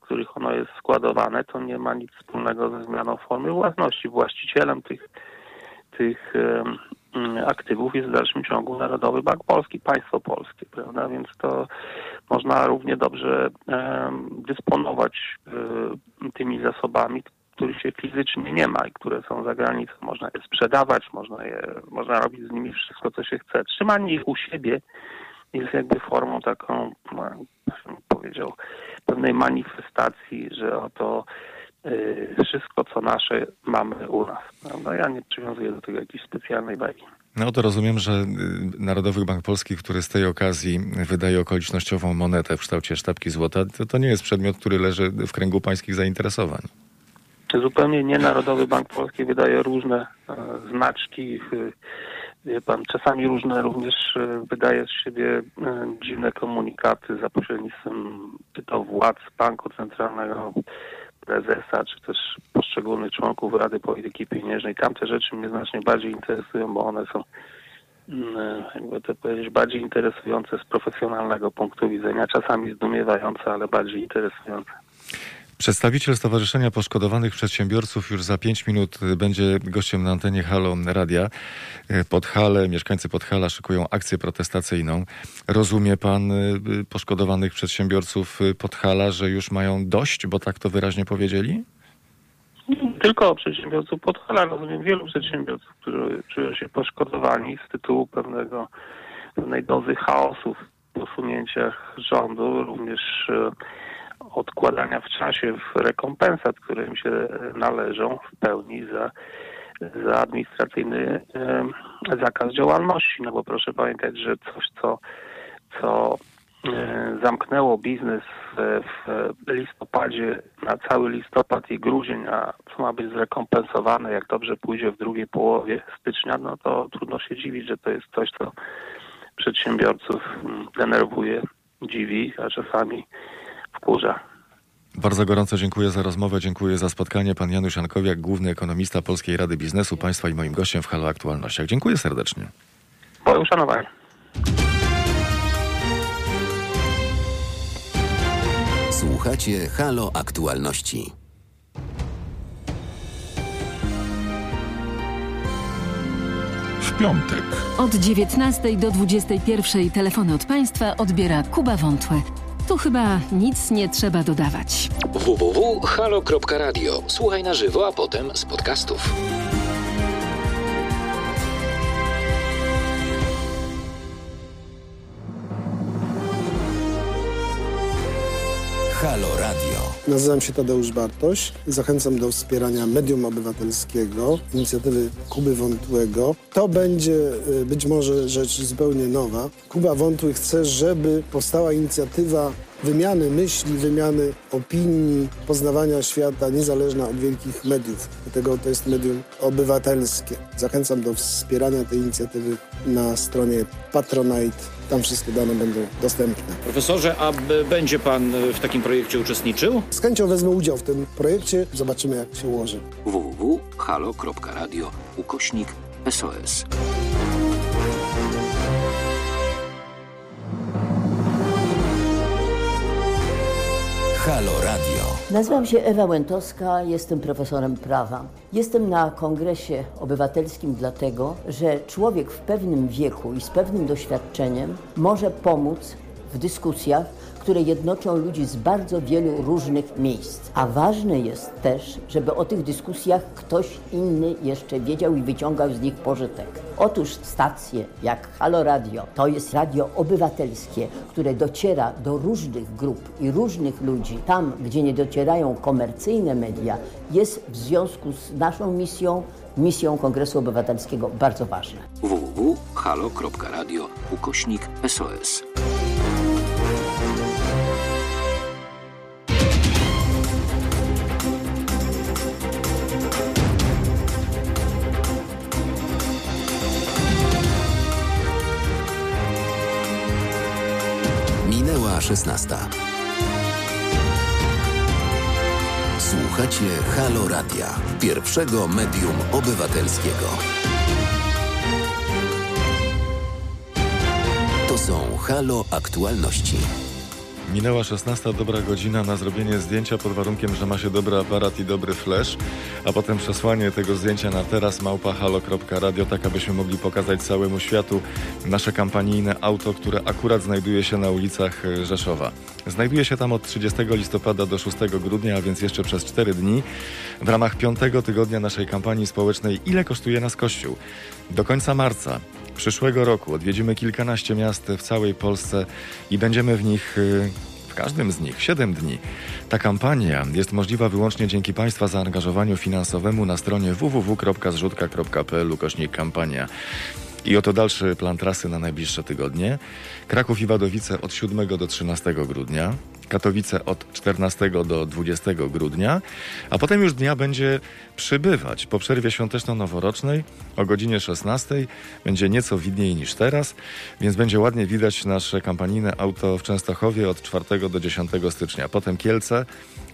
w których ono jest składowane. To nie ma nic wspólnego ze zmianą formy własności. Właścicielem tych tych aktywów jest w dalszym ciągu Narodowy Bank Polski, państwo polskie, prawda? Więc to można równie dobrze dysponować tymi zasobami, których się fizycznie nie ma i które są za granicą. Można je sprzedawać, można, je, można robić z nimi wszystko, co się chce. Trzymanie ich u siebie jest jakby formą taką, no, powiedział, pewnej manifestacji, że oto Y, wszystko, co nasze, mamy u nas. No, ja nie przywiązuję do tego jakiejś specjalnej wagi. No to rozumiem, że y, Narodowy Bank Polski, który z tej okazji wydaje okolicznościową monetę w kształcie sztabki złota, to, to nie jest przedmiot, który leży w kręgu pańskich zainteresowań. Zupełnie nie. Narodowy Bank Polski wydaje różne e, znaczki. Wie pan, czasami różne również e, wydaje z siebie e, dziwne komunikaty za pośrednictwem czy to władz Banku Centralnego, prezesa, czy też poszczególnych członków Rady Polityki Pieniężnej. Tamte rzeczy mnie znacznie bardziej interesują, bo one są mm, jakby to powiedzieć, bardziej interesujące z profesjonalnego punktu widzenia, czasami zdumiewające, ale bardziej interesujące. Przedstawiciel Stowarzyszenia Poszkodowanych Przedsiębiorców już za 5 minut będzie gościem na antenie Halo Radia. Podhale, mieszkańcy Podhala szykują akcję protestacyjną. Rozumie pan y, poszkodowanych przedsiębiorców Podhala, że już mają dość, bo tak to wyraźnie powiedzieli? Tylko przedsiębiorców Podhala, rozumiem wielu przedsiębiorców, którzy czują się poszkodowani z tytułu pewnego, pewnej dozy chaosu w posunięciach rządu, również y, odkładania w czasie w rekompensat, które im się należą w pełni za, za administracyjny zakaz działalności. No bo proszę pamiętać, że coś, co, co zamknęło biznes w listopadzie na cały listopad i grudzień, a co ma być zrekompensowane, jak dobrze pójdzie w drugiej połowie stycznia, no to trudno się dziwić, że to jest coś, co przedsiębiorców denerwuje, dziwi, a czasami wkurza. Bardzo gorąco dziękuję za rozmowę, dziękuję za spotkanie. Pan Janusz Jankowiak, główny ekonomista Polskiej Rady Biznesu, Państwa i moim gościem w Halo Aktualnościach. Dziękuję serdecznie. Moje uszanowanie. Słuchacie Halo Aktualności. W piątek. Od 19 do 21 telefony od Państwa odbiera Kuba Wątłe. Tu chyba nic nie trzeba dodawać. www.halo.radio. Słuchaj na żywo, a potem z podcastów. Halo Radio. Nazywam się Tadeusz Bartoś zachęcam do wspierania medium obywatelskiego, inicjatywy Kuby Wątłego. To będzie y, być może rzecz zupełnie nowa. Kuba Wątły chce, żeby powstała inicjatywa wymiany myśli, wymiany opinii, poznawania świata niezależna od wielkich mediów. Dlatego to jest medium obywatelskie. Zachęcam do wspierania tej inicjatywy na stronie Patronite. Tam wszystkie dane będą dostępne. Profesorze, a będzie pan w takim projekcie uczestniczył? Z chęcią wezmę udział w tym projekcie. Zobaczymy, jak się ułoży. www.halo.radio ukośnik SOS. Halo Radio. Nazywam się Ewa Łętowska, jestem profesorem prawa. Jestem na kongresie obywatelskim dlatego, że człowiek w pewnym wieku i z pewnym doświadczeniem może pomóc w dyskusjach, które jednoczą ludzi z bardzo wielu różnych miejsc. A ważne jest też, żeby o tych dyskusjach ktoś inny jeszcze wiedział i wyciągał z nich pożytek. Otóż stacje jak Halo Radio to jest radio obywatelskie, które dociera do różnych grup i różnych ludzi. Tam, gdzie nie docierają komercyjne media, jest w związku z naszą misją, misją Kongresu Obywatelskiego bardzo ważne. www.halo.radio ukośnik SOS. 16. Słuchacie Halo Radia, pierwszego medium obywatelskiego. To są Halo Aktualności. Minęła 16, dobra godzina na zrobienie zdjęcia pod warunkiem, że ma się dobry aparat i dobry flash, a potem przesłanie tego zdjęcia na teraz małpahalo.radio, tak abyśmy mogli pokazać całemu światu nasze kampanijne auto, które akurat znajduje się na ulicach e, Rzeszowa. Znajduje się tam od 30 listopada do 6 grudnia, a więc jeszcze przez 4 dni w ramach piątego tygodnia naszej kampanii społecznej Ile kosztuje nas Kościół? Do końca marca przyszłego roku odwiedzimy kilkanaście miast w całej Polsce i będziemy w nich, y, w każdym z nich, 7 dni. Ta kampania jest możliwa wyłącznie dzięki Państwa zaangażowaniu finansowemu na stronie www.zrzutka.pl ukośnik kampania. I oto dalszy plan trasy na najbliższe tygodnie. Kraków i Wadowice od 7 do 13 grudnia. Katowice od 14 do 20 grudnia, a potem już dnia będzie przybywać. Po przerwie świąteczno-noworocznej o godzinie 16 będzie nieco widniej niż teraz, więc będzie ładnie widać nasze kampanijne auto w Częstochowie od 4 do 10 stycznia. Potem Kielce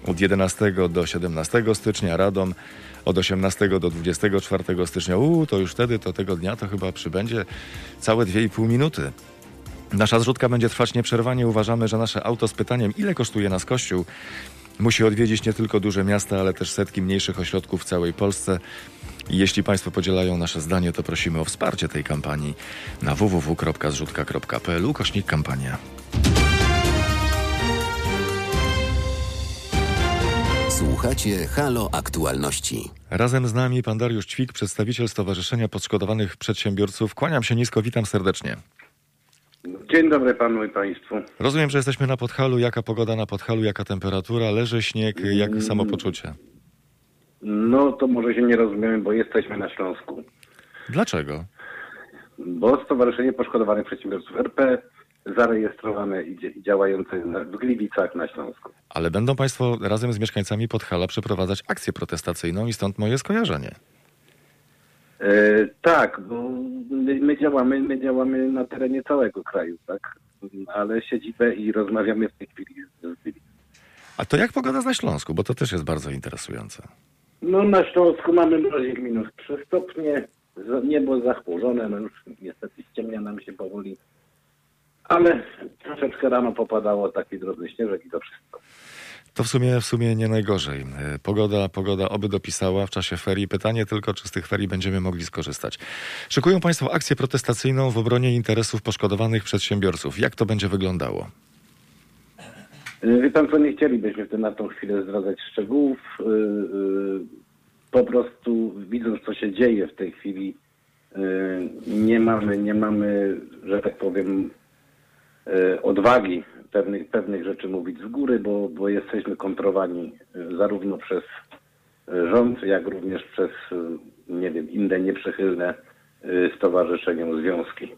od 11 do 17 stycznia, Radom od 18 do 24 stycznia. Uuu, to już wtedy, to tego dnia to chyba przybędzie całe 2,5 minuty. Nasza zrzutka będzie trwać nieprzerwanie. Uważamy, że nasze auto z pytaniem, ile kosztuje nas kościół, musi odwiedzić nie tylko duże miasta, ale też setki mniejszych ośrodków w całej Polsce. Jeśli Państwo podzielają nasze zdanie, to prosimy o wsparcie tej kampanii na www.zrzutka.pl kośnik kampania. Słuchacie Halo Aktualności. Razem z nami pan Dariusz Ćwik, przedstawiciel Stowarzyszenia Podszkodowanych Przedsiębiorców. Kłaniam się nisko, witam serdecznie. Dzień dobry panu i państwu. Rozumiem, że jesteśmy na Podhalu. Jaka pogoda na Podhalu, jaka temperatura? Leży śnieg, jak samopoczucie? No to może się nie rozumiemy, bo jesteśmy na Śląsku. Dlaczego? Bo Stowarzyszenie Poszkodowanych Przedsiębiorców RP zarejestrowane i dzia- działające w Gliwicach na Śląsku. Ale będą Państwo razem z mieszkańcami Podhala przeprowadzać akcję protestacyjną i stąd moje skojarzenie. E, tak, bo my, my działamy, my działamy na terenie całego kraju, tak? Ale siedzibę i rozmawiamy w tej chwili z Gliwic. A to jak pogoda na Śląsku? Bo to też jest bardzo interesujące. No na Śląsku mamy mrozik minus 3 stopnie, niebo zachmurzone, no już niestety ściemnia nam się powoli. Ale troszeczkę rano popadało taki drobny śnieżek i to wszystko. To w sumie, w sumie nie najgorzej. E, Pogoda, pogoda oby dopisała w czasie ferii. Pytanie tylko, czy z tych ferii będziemy mogli skorzystać. Szykują Państwo akcję protestacyjną w obronie interesów poszkodowanych przedsiębiorców. Jak to będzie wyglądało? Y, Wie pan co, nie chcielibyśmy na tą chwilę zdradzać szczegółów. Y, Po prostu widząc co się dzieje w tej chwili, nie mamy, nie mamy, że tak powiem, odwagi pewnych, pewnych rzeczy mówić z góry, bo, bo jesteśmy kontrowani y, zarówno przez y, rząd, jak również przez, y, nie wiem, inne nieprzychylne stowarzyszeniom związki.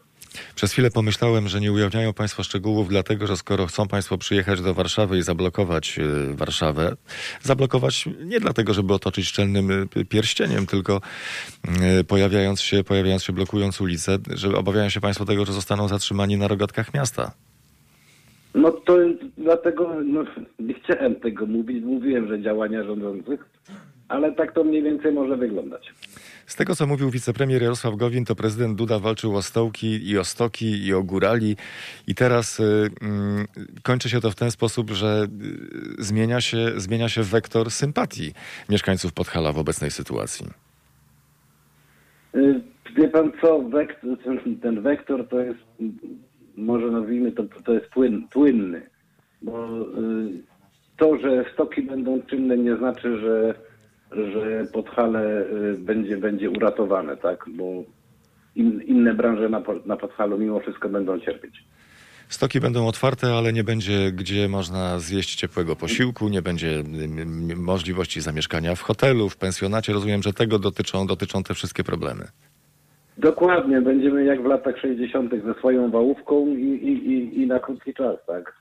Przez chwilę pomyślałem, że nie ujawniają Państwo szczegółów, dlatego że skoro chcą Państwo przyjechać do Warszawy i zablokować Warszawę, zablokować nie dlatego, żeby otoczyć szczelnym pierścieniem, tylko pojawiając się, pojawiając się, blokując ulicę, że obawiają się Państwo tego, że zostaną zatrzymani na rogatkach miasta. No to dlatego no, nie chciałem tego mówić. Mówiłem, że działania rządzących, ale tak to mniej więcej może wyglądać. Z tego, co mówił wicepremier Jarosław Gowin, to prezydent Duda walczył o stołki i o stoki i o górali i teraz y, mm, kończy się to w ten sposób, że y, zmienia się, zmienia się wektor sympatii mieszkańców Podhala w obecnej sytuacji. Y, Wie pan co, wektor, ten, ten wektor to jest, może nazwijmy to, to jest płyn, płynny, bo y, to, że stoki będą czynne nie znaczy, że, że Podhale y, będzie, będzie uratowane, tak, bo in, inne branże na, na Podhalu mimo wszystko będą cierpieć. Stoki będą otwarte, ale nie będzie gdzie można zjeść ciepłego posiłku, nie będzie możliwości zamieszkania w hotelu, w pensjonacie. Rozumiem, że tego dotyczą, dotyczą te wszystkie problemy. Dokładnie, będziemy jak w latach 60. ze swoją wałówką i, i, i, i na krótki czas, tak.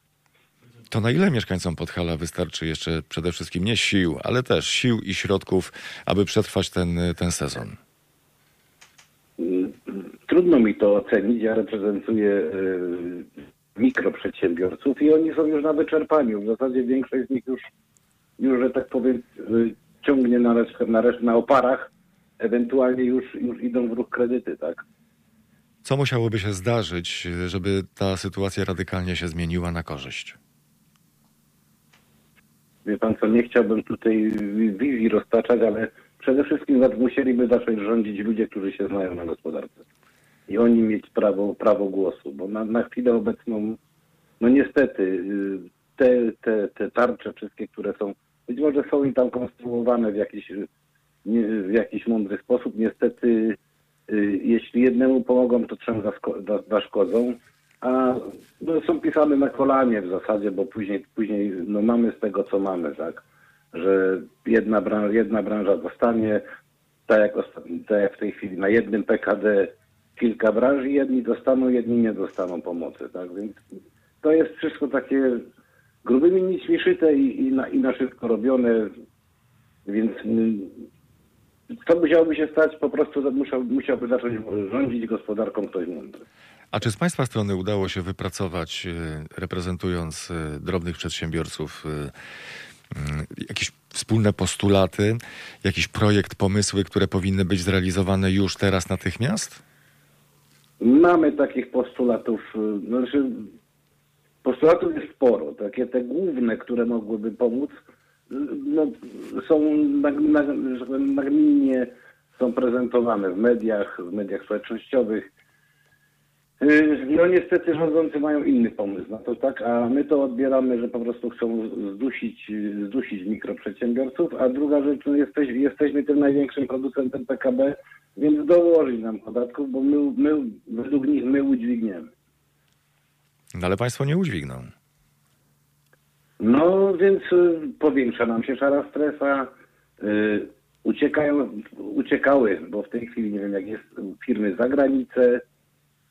To na ile mieszkańcom Podhala wystarczy jeszcze przede wszystkim nie sił, ale też sił i środków, aby przetrwać ten, ten sezon? Trudno mi to ocenić. Ja reprezentuję y, mikroprzedsiębiorców i oni są już na wyczerpaniu. W zasadzie większość z nich już, już że tak powiem, y, ciągnie na, resztę, na, resztę, na oparach. Ewentualnie już, już idą w ruch kredyty, tak. Co musiałoby się zdarzyć, żeby ta sytuacja radykalnie się zmieniła na korzyść? Wie pan co, nie chciałbym tutaj wizji roztaczać, ale przede wszystkim musieliby zacząć rządzić ludzie, którzy się znają na gospodarce. I oni mieć prawo, prawo głosu, bo na, na chwilę obecną, no niestety, y, te, te, te tarcze wszystkie, które są, być może są i tam konstruowane w jakiś, w jakiś mądry sposób, niestety y, jeśli jednemu pomogą, to trzem zaszkodzą, a no, są pisane na kolanie w zasadzie, bo później, później no, mamy z tego, co mamy, tak, że jedna, bran- jedna branża dostanie, tak jak, tak jak w tej chwili, na jednym PKD kilka branż i jedni dostaną, jedni nie dostaną pomocy, tak, więc to jest wszystko takie grubymi nićmi szyte i, i, na, i na szybko robione, więc to musiałoby się stać, po prostu musiał, musiałby zacząć rządzić gospodarką ktoś mądry. A czy z Państwa strony udało się wypracować, y, reprezentując y, drobnych przedsiębiorców, y, y, jakieś wspólne postulaty, jakiś projekt, pomysły, które powinny być zrealizowane już teraz, natychmiast? Mamy takich postulatów, znaczy postulatów jest sporo. Takie te główne, które mogłyby pomóc, no, są tak nagminnie są prezentowane w mediach, w mediach społecznościowych. Y, No niestety rządzący mają inny pomysł na to, tak, a my to odbieramy, że po prostu chcą zdusić, zdusić mikroprzedsiębiorców, a druga rzecz, no jesteś, jesteśmy tym największym producentem PKB, więc dołożyć nam podatków, bo my, my według nich my udźwigniemy. No, ale Państwo nie udźwigną. No więc y, powiększa nam się szara strefa, y, uciekają, uciekały, bo w tej chwili nie wiem jak jest, firmy za granicę,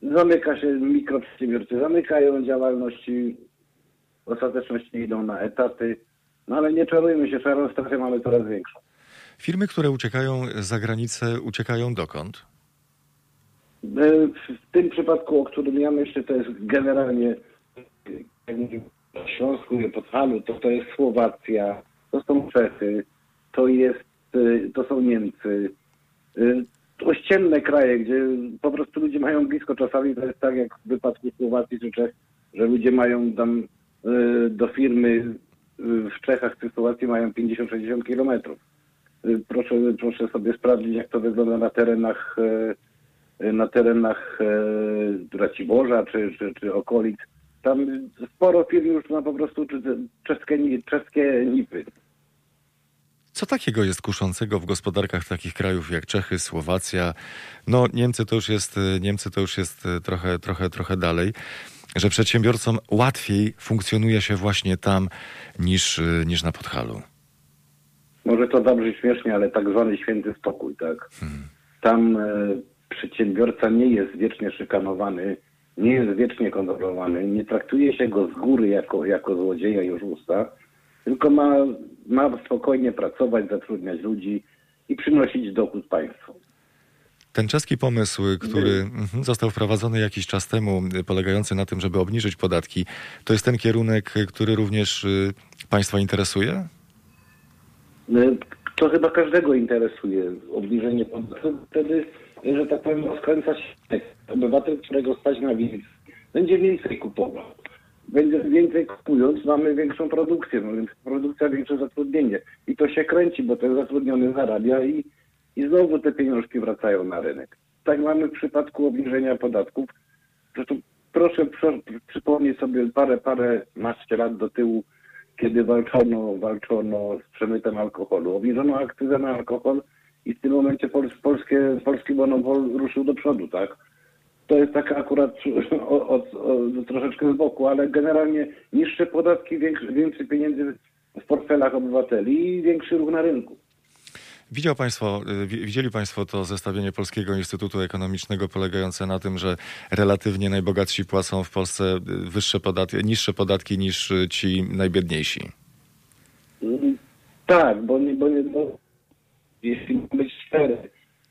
zamyka się, mikroprzedsiębiorcy zamykają działalności, w ostateczności idą na etaty, no ale nie czarujmy się, szarą strefę mamy coraz większą. Firmy, które uciekają za granicę, uciekają dokąd? E, W tym przypadku, o którym ja myślę, to jest generalnie, jak Śląsku i Podhalu, to to jest Słowacja, to są Czechy, to jest, e, to są Niemcy. E, Ościenne kraje, gdzie po prostu ludzie mają blisko. Czasami to jest tak, jak w wypadku Słowacji czy Czech, że ludzie mają tam e, do firmy w Czechach czy Słowacji mają 50-60 kilometrów. Proszę, proszę sobie sprawdzić, jak to wygląda na terenach na terenach Raciborza czy, czy, czy okolic. Tam sporo firm już ma po prostu czeskie, czeskie nipy. Co takiego jest kuszącego w gospodarkach takich krajów jak Czechy, Słowacja? No Niemcy to już jest, Niemcy to już jest y, trochę, trochę, trochę dalej, że przedsiębiorcom łatwiej funkcjonuje się właśnie tam niż, y, niż na Podhalu. Może to dobrze śmiesznie, ale tak zwany święty spokój, tak? Tam e, przedsiębiorca nie jest wiecznie szykanowany, nie jest wiecznie kontrolowany, nie traktuje się go z góry jako, jako złodzieja i oszusta, tylko ma, ma spokojnie pracować, zatrudniać ludzi i przynosić dochód państwu. Ten czeski pomysł, który mhm, został wprowadzony jakiś czas temu, polegający na tym, żeby obniżyć podatki, to jest ten kierunek, który również y, Państwa interesuje? Y, To chyba każdego interesuje obniżenie podatków. Wtedy, że tak powiem, rozkręca się obywatel, którego stać na więcej, będzie więcej kupował. Będzie więcej kupując, mamy większą produkcję, no więc produkcja, większe zatrudnienie. I to się kręci, bo ten zatrudniony zarabia i, i znowu te pieniążki wracają na rynek. Tak mamy w przypadku obniżenia podatków. Zresztą proszę przy, przypomnieć sobie parę, parę naście lat do tyłu, kiedy walczono, walczono z przemytem alkoholu. Obniżono akcyzę na alkohol i w tym momencie pols, polskie, polski monopol ruszył do przodu, tak? To jest taka akurat o, o, o, troszeczkę z boku, ale generalnie niższe podatki, większy, więcej pieniędzy w portfelach obywateli i większy ruch na rynku. Widział państwo, y, wi- widzieli Państwo to zestawienie Polskiego Instytutu Ekonomicznego polegające na tym, że relatywnie najbogatsi płacą w Polsce y, wyższe podatki, niższe podatki niż ci najbiedniejsi. Mm, Tak, bo nie, bo nie, bo jeśli być cztery,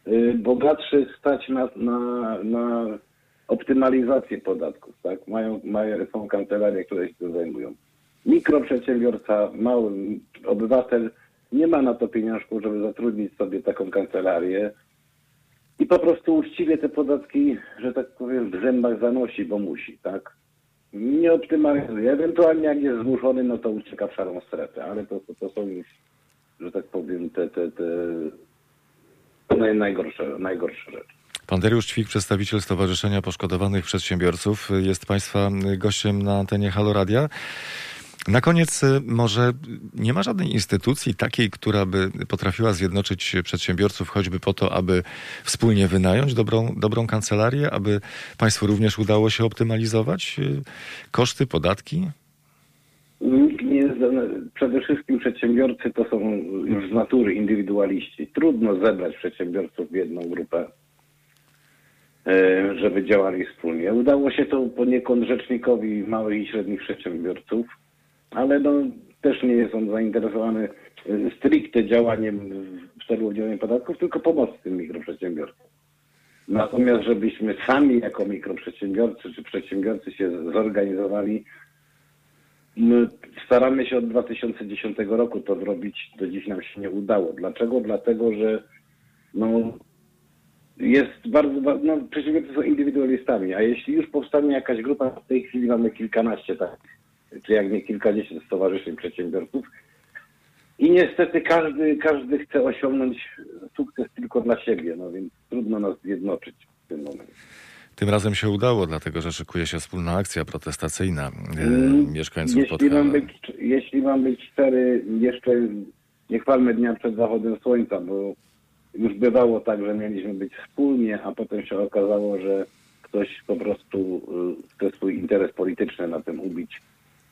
y, bogatszych stać na, na, na optymalizację podatków, tak? Mają, mają, są kancelarie, które się tym zajmują. Mikroprzedsiębiorca, mały obywatel nie ma na to pieniążków, żeby zatrudnić sobie taką kancelarię i po prostu uczciwie te podatki, że tak powiem, w zębach zanosi, bo musi, tak? Nie optymalizuje. Ewentualnie jak jest zmuszony, no to ucieka w szarą strefę, ale to, to, to są już, że tak powiem, te, te, te naj, najgorsze, najgorsze rzeczy. Pan Dariusz Ćwik, przedstawiciel Stowarzyszenia Poszkodowanych Przedsiębiorców, jest Państwa gościem na antenie Halo Radia. Na koniec y, może nie ma żadnej instytucji takiej, która by potrafiła zjednoczyć przedsiębiorców choćby po to, aby wspólnie wynająć dobrą, dobrą kancelarię, aby Państwu również udało się optymalizować y, koszty, podatki? Nikt nie jest, przede wszystkim przedsiębiorcy to są już z natury indywidualiści. Trudno zebrać przedsiębiorców w jedną grupę, e, żeby działali wspólnie. Udało się to poniekąd rzecznikowi małych i średnich przedsiębiorców, ale no, też nie jest on zainteresowany e, stricte działaniem w celu udzielenia podatków, tylko pomoc tym mikroprzedsiębiorcom. Natomiast żebyśmy sami jako mikroprzedsiębiorcy czy przedsiębiorcy się zorganizowali, My staramy się od 2010 roku to zrobić, do dziś nam się nie udało. Dlaczego? Dlatego, że no, jest bardzo, ba- no, przedsiębiorcy są indywidualistami, a jeśli już powstanie jakaś grupa, w tej chwili mamy kilkanaście takich, czy jak nie kilkadziesiąt stowarzyszeń przedsiębiorców i niestety każdy, każdy chce osiągnąć sukces tylko dla siebie, no więc trudno nas zjednoczyć w tym momencie. Tym razem się udało, dlatego że szykuje się wspólna akcja protestacyjna y, Mm, mieszkańców Jeśli Podhala. mam, być, jeśli mam być szczery, jeszcze nie chwalmy dnia przed zachodem słońca, bo już bywało tak, że mieliśmy być wspólnie, a potem się okazało, że ktoś po prostu y, chce swój interes polityczny na tym ubić.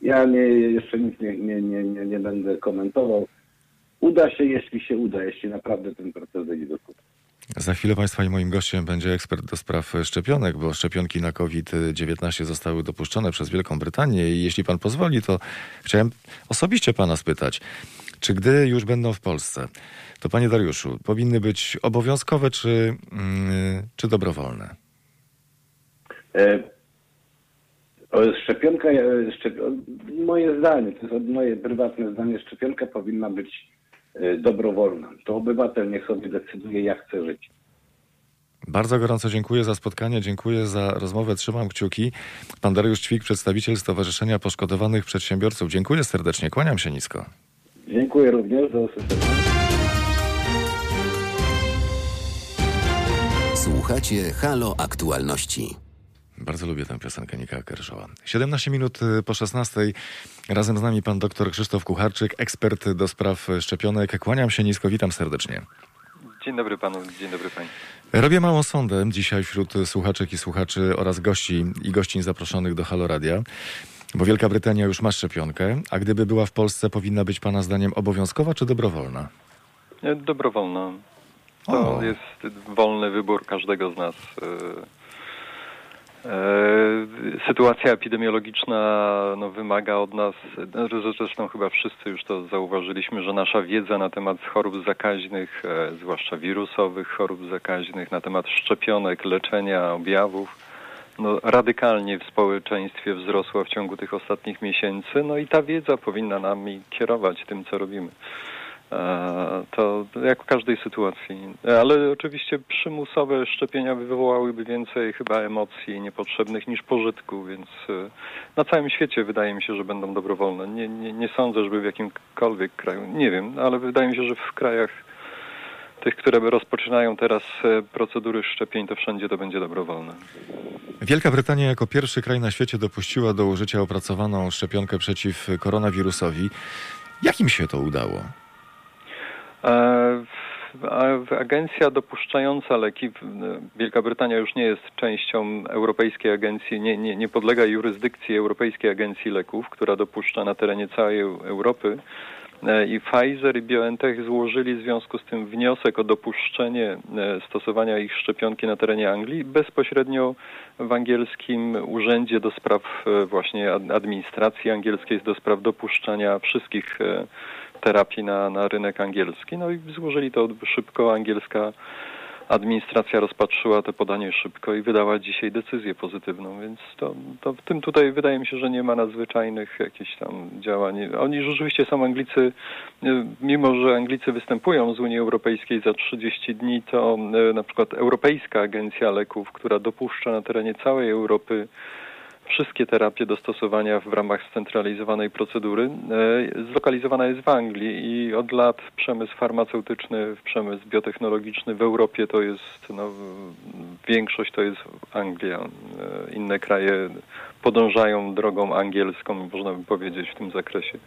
Ja nie, jeszcze nic nie, nie, nie, nie, nie będę komentował. Uda się, jeśli się uda, jeśli naprawdę ten proces dojdzie do skutku. Za chwilę Państwa i moim gościem będzie ekspert do spraw szczepionek, bo szczepionki na COVID-19 zostały dopuszczone przez Wielką Brytanię i jeśli Pan pozwoli, to chciałem osobiście Pana spytać, czy gdy już będą w Polsce, to Panie Dariuszu, powinny być obowiązkowe czy, mm, czy dobrowolne? E, Szczepionka, e, szczep... moje zdanie, to jest moje prywatne zdanie, szczepionka powinna być dobrowolna. To obywatel niech sobie decyduje, jak chce żyć. Bardzo gorąco dziękuję za spotkanie, dziękuję za rozmowę, trzymam kciuki. Pan Dariusz Ćwik, przedstawiciel Stowarzyszenia Poszkodowanych Przedsiębiorców. Dziękuję serdecznie, kłaniam się nisko. Dziękuję również, do usłyszenia. Słuchacie Halo Aktualności. Bardzo lubię tę piosenkę Nika Kershawa. 17 minut y, po 16. Razem z nami pan dr Krzysztof Kucharczyk, ekspert do spraw szczepionek. Kłaniam się nisko, witam serdecznie. Dzień dobry panu, dzień dobry pani. Robię małą sondę dzisiaj wśród słuchaczek i słuchaczy oraz gości i gościń zaproszonych do Haloradia, bo Wielka Brytania już ma szczepionkę, a gdyby była w Polsce, powinna być pana zdaniem obowiązkowa czy dobrowolna? E, Dobrowolna. To O. jest wolny wybór każdego z nas. E, Sytuacja epidemiologiczna no, wymaga od nas, no, zresztą chyba wszyscy już to zauważyliśmy, że nasza wiedza na temat chorób zakaźnych, e, zwłaszcza wirusowych chorób zakaźnych, na temat szczepionek, leczenia, objawów, no, radykalnie w społeczeństwie wzrosła w ciągu tych ostatnich miesięcy. No i ta wiedza powinna nami kierować tym, co robimy. E, To jak w każdej sytuacji. Ale oczywiście przymusowe szczepienia wywołałyby więcej chyba emocji niepotrzebnych niż pożytku, więc e, na całym świecie wydaje mi się, że będą dobrowolne. Nie, nie, nie sądzę, żeby w jakimkolwiek kraju, nie wiem, ale wydaje mi się, że w krajach tych, które rozpoczynają teraz e, procedury szczepień, to wszędzie to będzie dobrowolne. Wielka Brytania jako pierwszy kraj na świecie dopuściła do użycia opracowaną szczepionkę przeciw koronawirusowi. Jak im się to udało? E, Agencja dopuszczająca leki, w- Wielka Brytania już nie jest częścią Europejskiej Agencji, nie, nie, nie podlega jurysdykcji Europejskiej Agencji Leków, która dopuszcza na terenie całej Eu- Europy. E, I Pfizer i BioNTech złożyli w związku z tym wniosek o dopuszczenie e, stosowania ich szczepionki na terenie Anglii bezpośrednio w angielskim urzędzie do spraw e, właśnie ad- administracji angielskiej do spraw dopuszczania wszystkich e, terapii na, na rynek angielski. No i złożyli to szybko. Angielska administracja rozpatrzyła to podanie szybko i wydała dzisiaj decyzję pozytywną, więc to, to w tym tutaj wydaje mi się, że nie ma nadzwyczajnych jakichś tam działań. Oni rzeczywiście są Anglicy, mimo że Anglicy występują z Unii Europejskiej za 30 dni, to e, na przykład Europejska Agencja Leków, która dopuszcza na terenie całej Europy wszystkie terapie do stosowania w ramach scentralizowanej procedury e, zlokalizowana jest w Anglii i od lat przemysł farmaceutyczny, przemysł biotechnologiczny w Europie to jest, no, większość to jest Anglia. E, Inne kraje podążają drogą angielską, można by powiedzieć, w tym zakresie.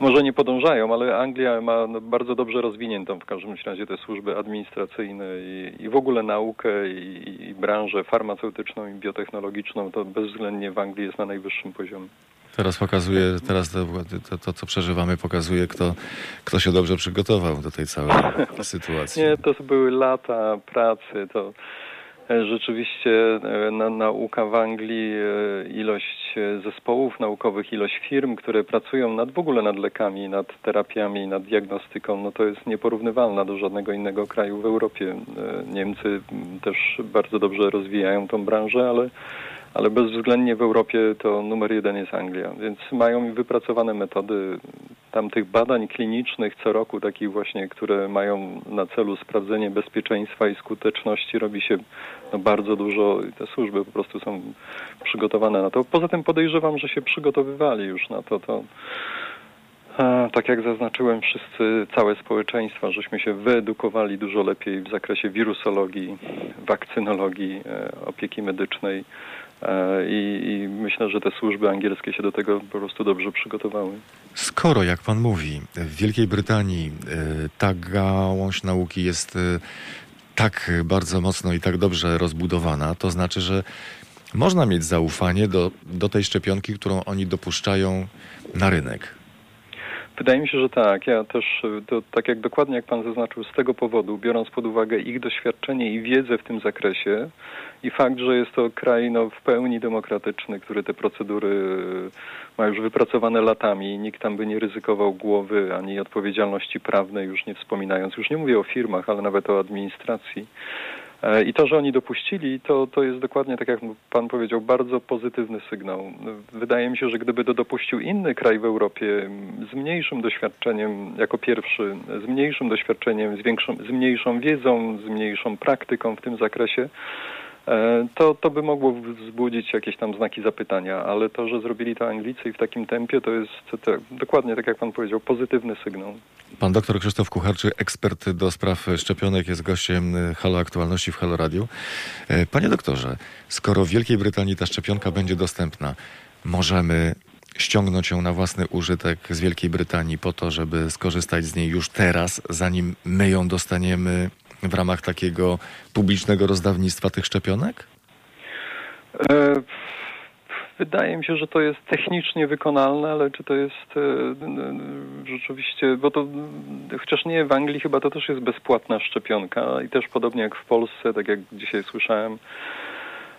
Może nie podążają, ale Anglia ma no, bardzo dobrze rozwiniętą w każdym razie te służby administracyjne i, i w ogóle naukę i, i branżę farmaceutyczną i biotechnologiczną. To bezwzględnie w Anglii jest na najwyższym poziomie. Teraz pokazuje, teraz to, to, to co przeżywamy, pokazuje, kto, kto się dobrze przygotował do tej całej sytuacji. Nie, to były lata pracy. To rzeczywiście e, na, nauka w Anglii, e, ilość e, zespołów naukowych, ilość firm, które pracują nad w ogóle nad lekami, nad terapiami, nad diagnostyką, no to jest nieporównywalna do żadnego innego kraju w Europie. E, Niemcy też bardzo dobrze rozwijają tą branżę, ale ale bezwzględnie w Europie to numer jeden jest Anglia, więc mają wypracowane metody tamtych badań klinicznych co roku, takich właśnie, które mają na celu sprawdzenie bezpieczeństwa i skuteczności, robi się no, bardzo dużo i te służby po prostu są przygotowane na to. Poza tym podejrzewam, że się przygotowywali już na to. to tak jak zaznaczyłem, wszyscy, całe społeczeństwo, żeśmy się wyedukowali dużo lepiej w zakresie wirusologii, wakcynologii, e, opieki medycznej i, i myślę, że te służby angielskie się do tego po prostu dobrze przygotowały. Skoro, jak pan mówi, w Wielkiej Brytanii y, ta gałąź nauki jest y, tak bardzo mocno i tak dobrze rozbudowana, to znaczy, że można mieć zaufanie do, do tej szczepionki, którą oni dopuszczają na rynek. Wydaje mi się, że tak. Ja też, to, tak jak dokładnie jak pan zaznaczył, z tego powodu, biorąc pod uwagę ich doświadczenie i wiedzę w tym zakresie i fakt, że jest to kraj no, w pełni demokratyczny, który te procedury y, ma już wypracowane latami, nikt tam by nie ryzykował głowy ani odpowiedzialności prawnej, już nie wspominając, już nie mówię o firmach, ale nawet o administracji. E, I to, że oni dopuścili, to, to jest dokładnie tak, jak pan powiedział, bardzo pozytywny sygnał. Wydaje mi się, że gdyby to dopuścił inny kraj w Europie z mniejszym doświadczeniem jako pierwszy, z mniejszym doświadczeniem, z, większą, z mniejszą wiedzą, z mniejszą praktyką w tym zakresie, E, to, to by mogło wzbudzić jakieś tam znaki zapytania, ale to, że zrobili to Anglicy i w takim tempie, to jest dokładnie tak jak pan powiedział, pozytywny sygnał. Pan doktor Krzysztof Kucharczy, ekspert do spraw szczepionek, jest gościem Halo Aktualności w Halo Radio. E, panie doktorze, skoro w Wielkiej Brytanii ta szczepionka będzie dostępna, możemy ściągnąć ją na własny użytek z Wielkiej Brytanii po to, żeby skorzystać z niej już teraz, zanim my ją dostaniemy w ramach takiego publicznego rozdawnictwa tych szczepionek? E, wydaje mi się, że to jest technicznie wykonalne, ale czy to jest e, rzeczywiście, bo to chociaż nie w Anglii chyba to też jest bezpłatna szczepionka i też podobnie jak w Polsce, tak jak dzisiaj słyszałem,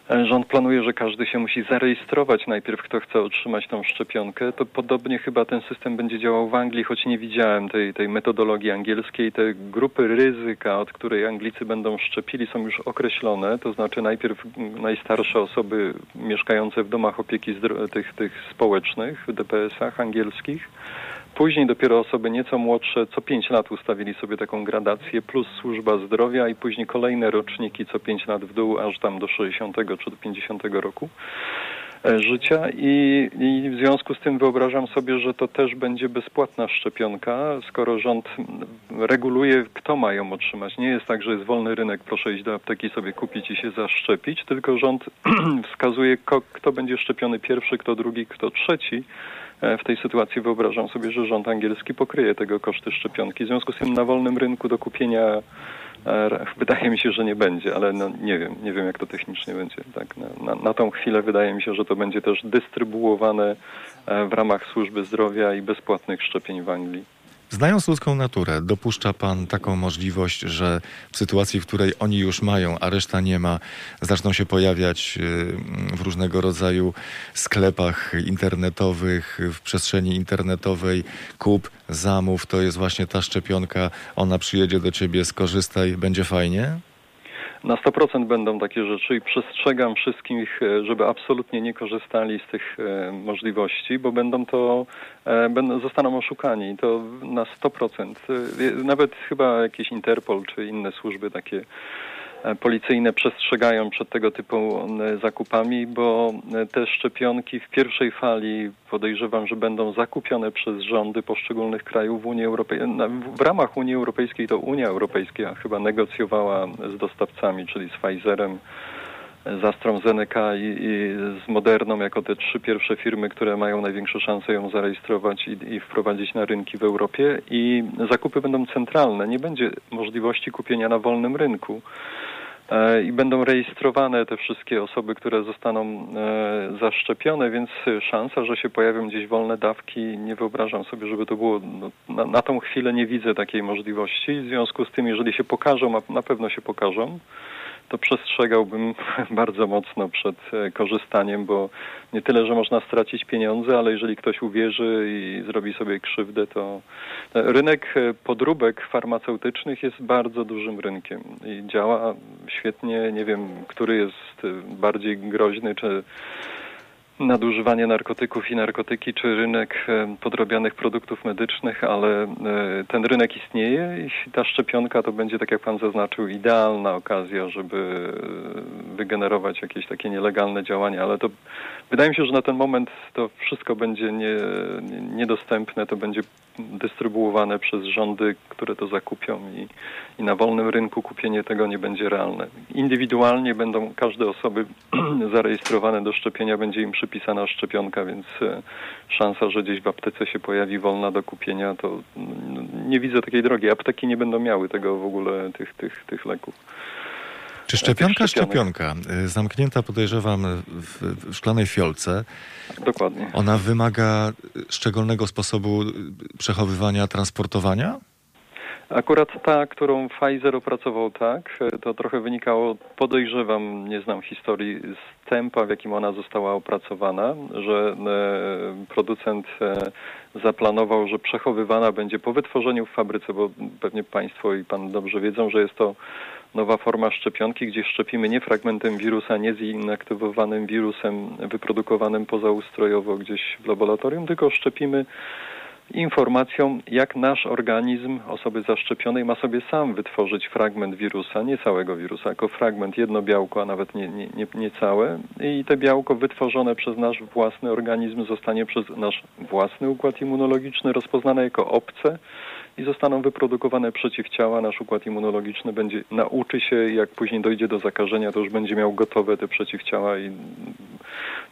Rząd planuje, że każdy się musi zarejestrować najpierw, kto chce otrzymać tą szczepionkę. To podobnie chyba ten system będzie działał w Anglii, choć nie widziałem tej, tej metodologii angielskiej. Te grupy ryzyka, od której Anglicy będą szczepili, są już określone. To znaczy najpierw najstarsze osoby mieszkające w domach opieki tych, tych społecznych, w DPS-ach angielskich Później dopiero osoby nieco młodsze co 5 lat ustawili sobie taką gradację, plus służba zdrowia i później kolejne roczniki co 5 lat w dół, aż tam do 60 czy do 50 roku e, życia i, i, w związku z tym wyobrażam sobie, że to też będzie bezpłatna szczepionka, skoro rząd reguluje, kto ma ją otrzymać. Nie jest tak, że jest wolny rynek, proszę iść do apteki sobie kupić i się zaszczepić, tylko rząd wskazuje, kto będzie szczepiony pierwszy, kto drugi, kto trzeci w tej sytuacji wyobrażam sobie, że rząd angielski pokryje tego koszty szczepionki. W związku z tym na wolnym rynku do kupienia e, wydaje mi się, że nie będzie, ale no nie wiem, nie wiem jak to technicznie będzie. Tak, na, na, na tą chwilę wydaje mi się, że to będzie też dystrybuowane e, w ramach służby zdrowia i bezpłatnych szczepień w Anglii. Znając ludzką naturę, dopuszcza pan taką możliwość, że w sytuacji, w której oni już mają, a reszta nie ma, zaczną się pojawiać y, w różnego rodzaju sklepach internetowych, w przestrzeni internetowej kup, zamów, to jest właśnie ta szczepionka, ona przyjedzie do ciebie, skorzystaj, będzie fajnie? Na 100% będą takie rzeczy i przestrzegam wszystkich, e, żeby absolutnie nie korzystali z tych e, możliwości, bo będą to, e, będą, zostaną oszukani. To na 100%. Nawet chyba jakiś Interpol czy inne służby takie policyjne przestrzegają przed tego typu e, zakupami, bo e, te szczepionki w pierwszej fali podejrzewam, że będą zakupione przez rządy poszczególnych krajów w Unii Europejskiej. W ramach Unii Europejskiej to Unia Europejska chyba negocjowała z dostawcami, czyli z Pfizerem, z AstraZeneca i, i, z Moderną jako te trzy pierwsze firmy, które mają największe szanse ją zarejestrować i, i, wprowadzić na rynki w Europie i zakupy będą centralne. Nie będzie możliwości kupienia na wolnym rynku. E, i będą rejestrowane te wszystkie osoby, które zostaną e, zaszczepione, więc szansa, że się pojawią gdzieś wolne dawki, nie wyobrażam sobie, żeby to było. No, na, na tą chwilę nie widzę takiej możliwości. W związku z tym, jeżeli się pokażą, a na pewno się pokażą, to przestrzegałbym bardzo mocno przed e, korzystaniem, bo nie tyle, że można stracić pieniądze, ale jeżeli ktoś uwierzy i zrobi sobie krzywdę, to rynek e, podróbek farmaceutycznych jest bardzo dużym rynkiem i działa świetnie. Nie wiem, który jest e, bardziej groźny, czy nadużywanie narkotyków i narkotyki, czy rynek e, podrobianych produktów medycznych, ale e, ten rynek istnieje i ta szczepionka to będzie, tak jak Pan zaznaczył, idealna okazja, żeby e, wygenerować jakieś takie nielegalne działania, ale to wydaje mi się, że na ten moment to wszystko będzie nie, niedostępne, to będzie dystrybuowane przez rządy, które to zakupią i, i na wolnym rynku kupienie tego nie będzie realne. Indywidualnie będą każde osoby zarejestrowane do szczepienia, będzie im przypisana szczepionka, więc e, szansa, że gdzieś w aptece się pojawi wolna do kupienia, to nie widzę takiej drogi. Apteki nie będą miały tego w ogóle, tych, tych, tych leków. Czy szczepionka, szczepionka, y, zamknięta podejrzewam w, szklanej fiolce, Dokładnie. Ona wymaga szczególnego sposobu przechowywania, transportowania? Akurat ta, którą Pfizer opracował tak, to trochę wynikało, podejrzewam, nie znam historii, z tempa, w jakim ona została opracowana, że producent zaplanował, że przechowywana będzie po wytworzeniu w fabryce, bo pewnie Państwo i Pan dobrze wiedzą, że jest to nowa forma szczepionki, gdzie szczepimy nie fragmentem wirusa, nie zinaktywowanym wirusem wyprodukowanym pozaustrojowo gdzieś w laboratorium, tylko szczepimy informacją, jak nasz organizm osoby zaszczepionej ma sobie sam wytworzyć fragment wirusa, nie całego wirusa, tylko fragment, jedno białko, a nawet nie, nie, nie, nie całe. I te białko wytworzone przez nasz własny organizm zostanie przez nasz własny układ immunologiczny rozpoznane jako obce i zostaną wyprodukowane przeciwciała. Nasz układ immunologiczny będzie nauczy się, jak później dojdzie do zakażenia, to już będzie miał gotowe te przeciwciała i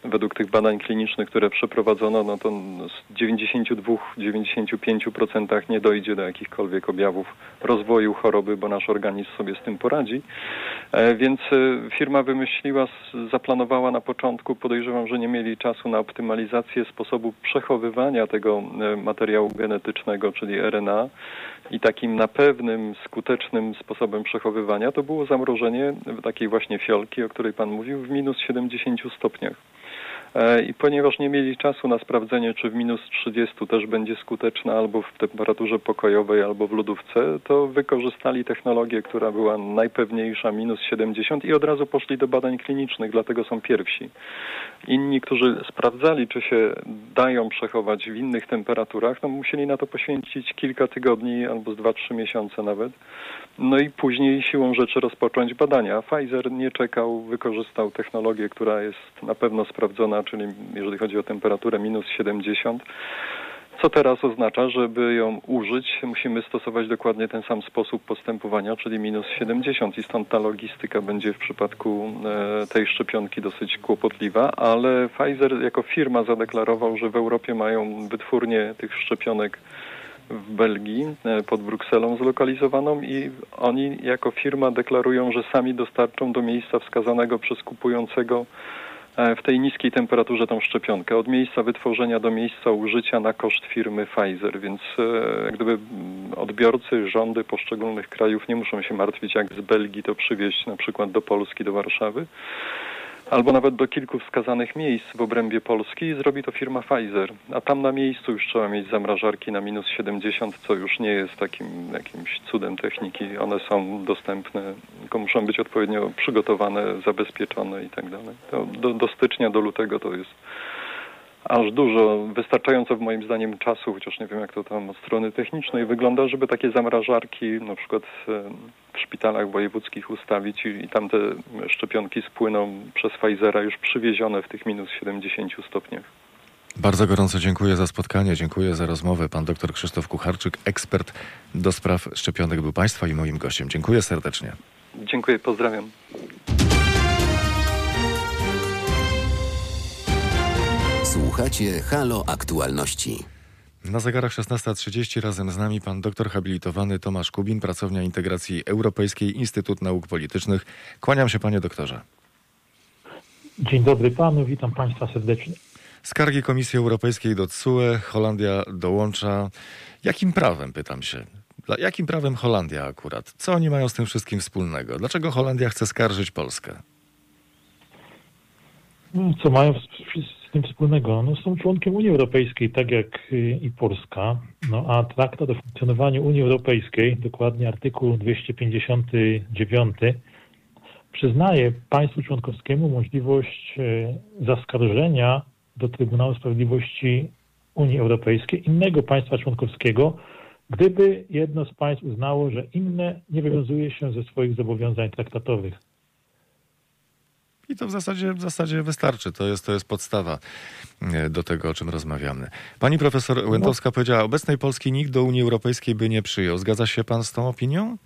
według tych badań klinicznych, które przeprowadzono, no to z 92-95% nie dojdzie do jakichkolwiek objawów rozwoju choroby, bo nasz organizm sobie z tym poradzi. E, więc e, firma wymyśliła, zaplanowała na początku, podejrzewam, że nie mieli czasu na optymalizację sposobu przechowywania tego e, materiału genetycznego, czyli RNA i takim na pewnym, skutecznym sposobem przechowywania to było zamrożenie takiej właśnie fiolki, o której Pan mówił, w minus 70 stopniach. E, I ponieważ nie mieli czasu na sprawdzenie, czy w minus 30 też będzie skuteczna albo w temperaturze pokojowej, albo w lodówce, to wykorzystali technologię, która była najpewniejsza, minus 70 i od razu poszli do badań klinicznych, dlatego są pierwsi. Inni, którzy sprawdzali, czy się dają przechować w innych temperaturach, no musieli na to poświęcić kilka tygodni albo z 2-3 miesiące nawet. No i później siłą rzeczy rozpocząć badania. Pfizer nie czekał, wykorzystał technologię, która jest na pewno sprawdzona, czyli jeżeli chodzi o temperaturę minus 70. Co teraz oznacza, żeby ją użyć, musimy stosować dokładnie ten sam sposób postępowania, czyli minus 70 i stąd ta logistyka będzie w przypadku e, tej szczepionki dosyć kłopotliwa, ale Pfizer jako firma zadeklarował, że w Europie mają wytwórnię tych szczepionek w Belgii e, pod Brukselą zlokalizowaną i oni jako firma deklarują, że sami dostarczą do miejsca wskazanego przez kupującego e, w tej niskiej temperaturze tą szczepionkę, od miejsca wytworzenia do miejsca użycia na koszt firmy Pfizer, więc e, gdyby odbiorcy, rządy poszczególnych krajów nie muszą się martwić, jak z Belgii to przywieźć na przykład do Polski, do Warszawy albo nawet do kilku wskazanych miejsc w obrębie Polski zrobi to firma Pfizer. A tam na miejscu już trzeba mieć zamrażarki na minus 70, co już nie jest takim jakimś cudem techniki. One są dostępne, tylko muszą być odpowiednio przygotowane, zabezpieczone i tak dalej. Do, do stycznia, do lutego to jest aż dużo, wystarczająco w moim zdaniem czasu, chociaż nie wiem jak to tam od strony technicznej wygląda, żeby takie zamrażarki na przykład w szpitalach wojewódzkich ustawić i, i tam te szczepionki spłyną przez Pfizera już przywiezione w tych minus 70 stopniach. Bardzo gorąco dziękuję za spotkanie, dziękuję za rozmowę. Pan dr Krzysztof Kucharczyk, ekspert do spraw szczepionek był Państwa i moim gościem. Dziękuję serdecznie. Dziękuję, pozdrawiam. Słuchacie Halo Aktualności. Na zegarach 16.30 razem z nami pan doktor habilitowany Tomasz Kubin, pracownia integracji Europejskiej Instytut Nauk Politycznych. Kłaniam się panie doktorze. Dzień dobry panu, witam państwa serdecznie. Skargi Komisji Europejskiej do CUE, Holandia dołącza. Jakim prawem, pytam się? Jakim prawem Holandia akurat? Co oni mają z tym wszystkim wspólnego? Dlaczego Holandia chce skarżyć Polskę? No, co mają z tym wspólnego? No, są członkiem Unii Europejskiej, tak jak y, i Polska, no, a traktat o funkcjonowaniu Unii Europejskiej, dokładnie artykuł 259, przyznaje państwu członkowskiemu możliwość y, zaskarżenia do Trybunału Sprawiedliwości Unii Europejskiej innego państwa członkowskiego, gdyby jedno z państw uznało, że inne nie wywiązuje się ze swoich zobowiązań traktatowych. I to w zasadzie, w zasadzie wystarczy. To jest, to jest podstawa e, do tego, o czym rozmawiamy. Pani profesor Łętowska no. powiedziała, obecnej Polski nikt do Unii Europejskiej by nie przyjął. Zgadza się pan z tą opinią?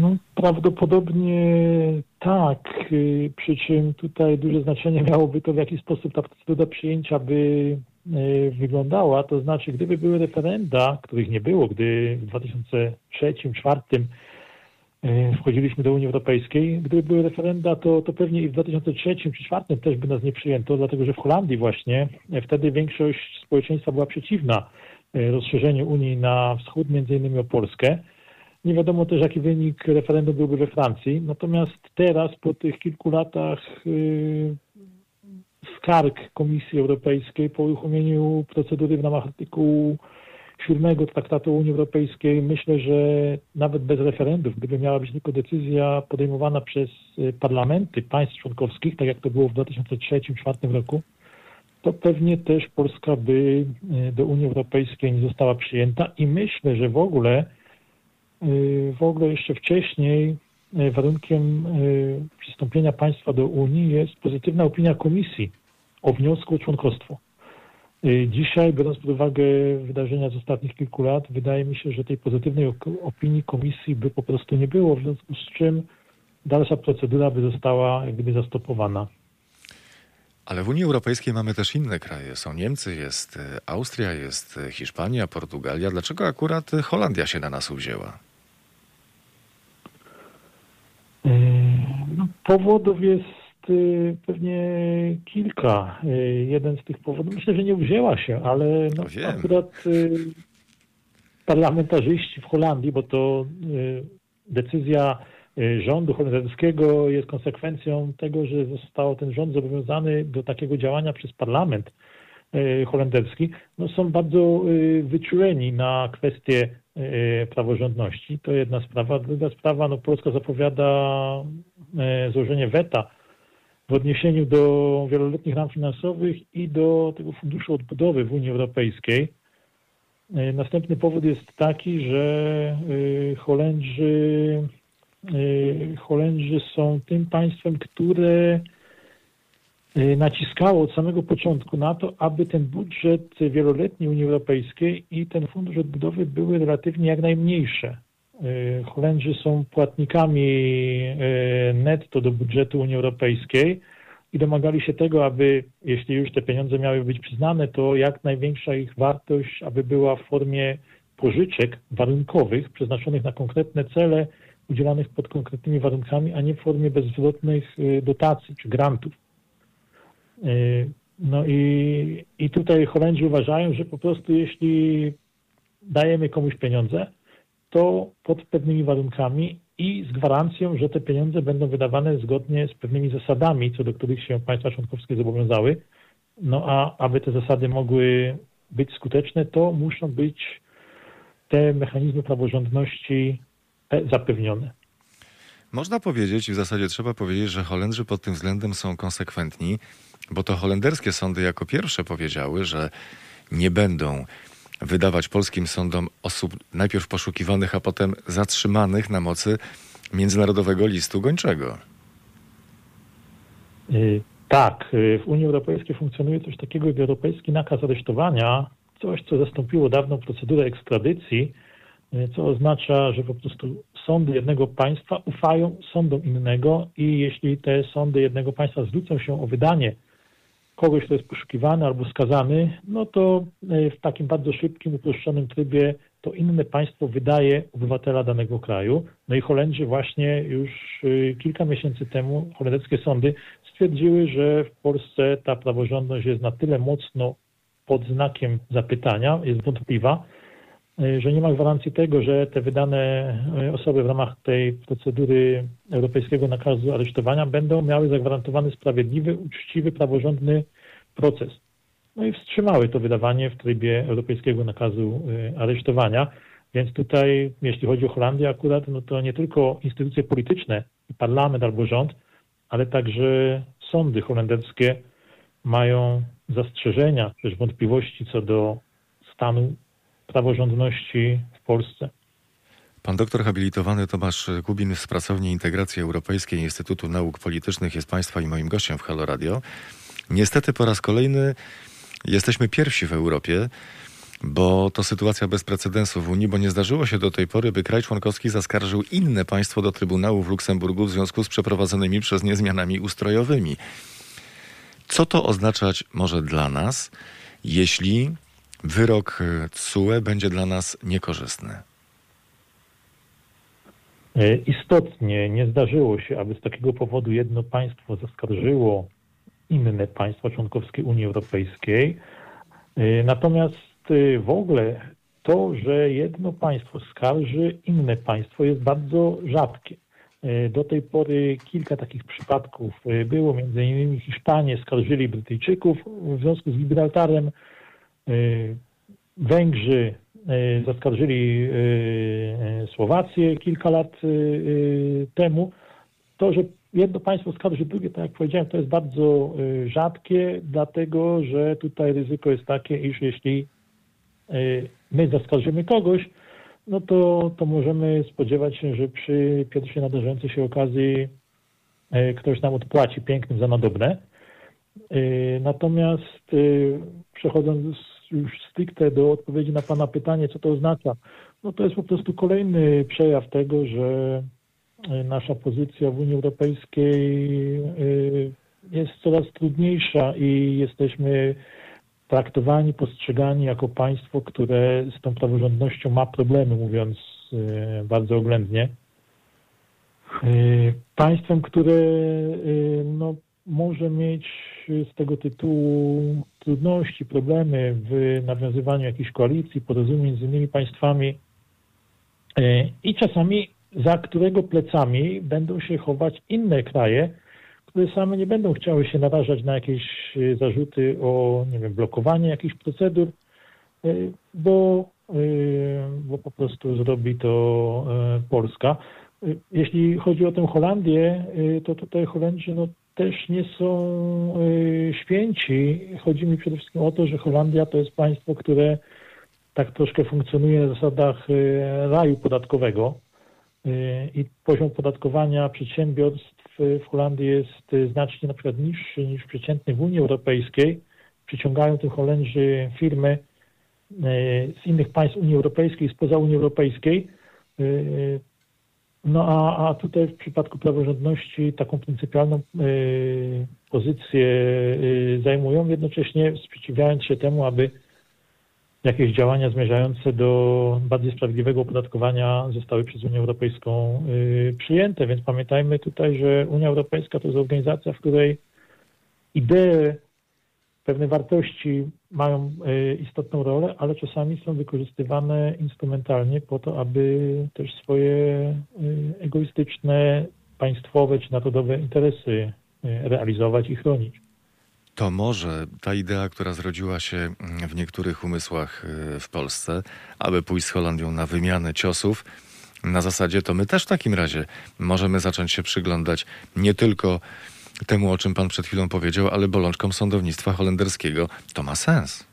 No, prawdopodobnie tak. Y, przy czym tutaj duże znaczenie miałoby to, w jaki sposób ta procedura przyjęcia by y, wyglądała. To znaczy, gdyby były referenda, których nie było, gdy w 2003-2004 E, wchodziliśmy do Unii Europejskiej. Gdyby były referenda, to, to pewnie i w 2003 czy 2004 też by nas nie przyjęto, dlatego że w Holandii właśnie e, wtedy większość społeczeństwa była przeciwna e, rozszerzeniu Unii na wschód, między innymi o Polskę. Nie wiadomo też, jaki wynik referendum byłby we Francji. Natomiast teraz, po tych kilku latach skarg Komisji Europejskiej, po uruchomieniu procedury w ramach artykułu siódmego traktatu Unii Europejskiej myślę, że nawet bez referendów, gdyby miała być tylko decyzja podejmowana przez y, parlamenty państw członkowskich, tak jak to było w 2003-2004 roku, to pewnie też Polska by do Unii Europejskiej nie została przyjęta i myślę, że w ogóle w ogóle jeszcze wcześniej warunkiem przystąpienia państwa do Unii jest pozytywna opinia Komisji o wniosku o członkostwo. Dzisiaj, biorąc pod uwagę wydarzenia z ostatnich kilku lat, wydaje mi się, że tej pozytywnej opinii komisji by po prostu nie było, w związku z czym dalsza procedura by została jak gdyby zastopowana. Ale w Unii Europejskiej mamy też inne kraje. Są Niemcy, jest Austria, jest Hiszpania, Portugalia. Dlaczego akurat Holandia się na nas uwzięła? No, powodów jest pewnie kilka. Jeden z tych powodów, myślę, że nie wzięła się, ale no, akurat parlamentarzyści w Holandii, bo to decyzja rządu holenderskiego jest konsekwencją tego, że został ten rząd zobowiązany do takiego działania przez parlament holenderski, no są bardzo wyczuleni na kwestie praworządności. To jedna sprawa. Druga sprawa, no Polska zapowiada złożenie weta w odniesieniu do wieloletnich ram finansowych i do tego funduszu odbudowy w Unii Europejskiej. Następny powód jest taki, że Holendrzy, Holendrzy są tym państwem, które naciskało od samego początku na to, aby ten budżet wieloletni Unii Europejskiej i ten fundusz odbudowy były relatywnie jak najmniejsze. Holendrzy są płatnikami netto do budżetu Unii Europejskiej i domagali się tego, aby jeśli już te pieniądze miały być przyznane, to jak największa ich wartość, aby była w formie pożyczek warunkowych przeznaczonych na konkretne cele, udzielanych pod konkretnymi warunkami, a nie w formie bezzwrotnych dotacji czy grantów. No i, i tutaj Holendrzy uważają, że po prostu jeśli dajemy komuś pieniądze, to pod pewnymi warunkami i z gwarancją, że te pieniądze będą wydawane zgodnie z pewnymi zasadami, co do których się państwa członkowskie zobowiązały. No a aby te zasady mogły być skuteczne, to muszą być te mechanizmy praworządności zapewnione. Można powiedzieć, i w zasadzie trzeba powiedzieć, że Holendrzy pod tym względem są konsekwentni, bo to holenderskie sądy jako pierwsze powiedziały, że nie będą wydawać polskim sądom osób najpierw poszukiwanych, a potem zatrzymanych na mocy międzynarodowego listu gończego. Tak, w Unii Europejskiej funkcjonuje coś takiego jak Europejski Nakaz Aresztowania, coś, co zastąpiło dawną procedurę ekstradycji, co oznacza, że po prostu sądy jednego państwa ufają sądom innego i jeśli te sądy jednego państwa zwrócą się o wydanie kogoś, kto jest poszukiwany albo skazany, no to w takim bardzo szybkim, uproszczonym trybie to inne państwo wydaje obywatela danego kraju. No i Holendrzy właśnie już kilka miesięcy temu, holenderskie sądy stwierdziły, że w Polsce ta praworządność jest na tyle mocno pod znakiem zapytania, jest wątpliwa, że nie ma gwarancji tego, że te wydane osoby w ramach tej procedury europejskiego nakazu aresztowania będą miały zagwarantowany sprawiedliwy, uczciwy, praworządny proces. No i wstrzymały to wydawanie w trybie europejskiego nakazu aresztowania. Więc tutaj, jeśli chodzi o Holandię akurat, no to nie tylko instytucje polityczne, parlament albo rząd, ale także sądy holenderskie mają zastrzeżenia, też wątpliwości co do stanu praworządności w Polsce. Pan doktor habilitowany Tomasz Kubin z Pracowni Integracji Europejskiej Instytutu Nauk Politycznych jest Państwa i moim gościem w Halo Radio. Niestety po raz kolejny jesteśmy pierwsi w Europie, bo to sytuacja bez precedensu w Unii, bo nie zdarzyło się do tej pory, by kraj członkowski zaskarżył inne państwo do Trybunału w Luksemburgu w związku z przeprowadzonymi przez nie zmianami ustrojowymi. Co to oznaczać może dla nas, jeśli wyrok TSUE będzie dla nas niekorzystny? Istotnie nie zdarzyło się, aby z takiego powodu jedno państwo zaskarżyło inne państwa członkowskie Unii Europejskiej. Natomiast w ogóle to, że jedno państwo skarży inne państwo jest bardzo rzadkie. Do tej pory kilka takich przypadków było, między innymi Hiszpanie skarżyli Brytyjczyków w związku z Gibraltarem, Węgrzy zaskarżyli Słowację kilka lat temu. To, że jedno państwo oskarży drugie, tak jak powiedziałem, to jest bardzo y, rzadkie, dlatego że tutaj ryzyko jest takie, iż jeśli y, my zaskarżymy kogoś, no to, to możemy spodziewać się, że przy pierwszej nadarzającej się okazji y, ktoś nam odpłaci pięknym za nadobne. Natomiast przechodząc już stricte do odpowiedzi na Pana pytanie, co to oznacza, no to jest po prostu kolejny przejaw tego, że Y, nasza pozycja w Unii Europejskiej y, jest coraz trudniejsza i jesteśmy traktowani, postrzegani jako państwo, które z tą praworządnością ma problemy, mówiąc y, bardzo oględnie. Państwem, które no, może mieć z tego tytułu trudności, problemy w nawiązywaniu jakichś koalicji, porozumień z innymi państwami i czasami za którego plecami będą się chować inne kraje, które same nie będą chciały się narażać na jakieś y, zarzuty o, nie wiem, blokowanie jakichś procedur, y, bo, bo po prostu zrobi to Polska. Jeśli chodzi o tę Holandię, to tutaj Holendrzy no, też nie są święci. Chodzi mi przede wszystkim o to, że Holandia to jest państwo, które tak troszkę funkcjonuje na zasadach raju podatkowego. Y, i poziom podatkowania przedsiębiorstw w Holandii jest y, znacznie na przykład niższy niż przeciętny w Unii Europejskiej. Przyciągają tych Holendrzy firmy y, z innych państw Unii Europejskiej, spoza Unii Europejskiej. No a, a tutaj w przypadku praworządności taką pryncypialną pozycję zajmują, jednocześnie sprzeciwiając się temu, aby jakieś działania zmierzające do bardziej sprawiedliwego opodatkowania zostały przez Unię Europejską y, przyjęte. Więc pamiętajmy tutaj, że Unia Europejska to jest organizacja, w której idee, pewne wartości mają y, istotną rolę, ale czasami są wykorzystywane instrumentalnie po to, aby też swoje y, egoistyczne, państwowe czy narodowe interesy realizować i chronić. To może ta idea, która zrodziła się mm, w niektórych umysłach w Polsce, aby pójść z Holandią na wymianę ciosów, na zasadzie to my też w takim razie możemy zacząć się przyglądać nie tylko temu, o czym pan przed chwilą powiedział, ale bolączkom sądownictwa holenderskiego. To ma sens.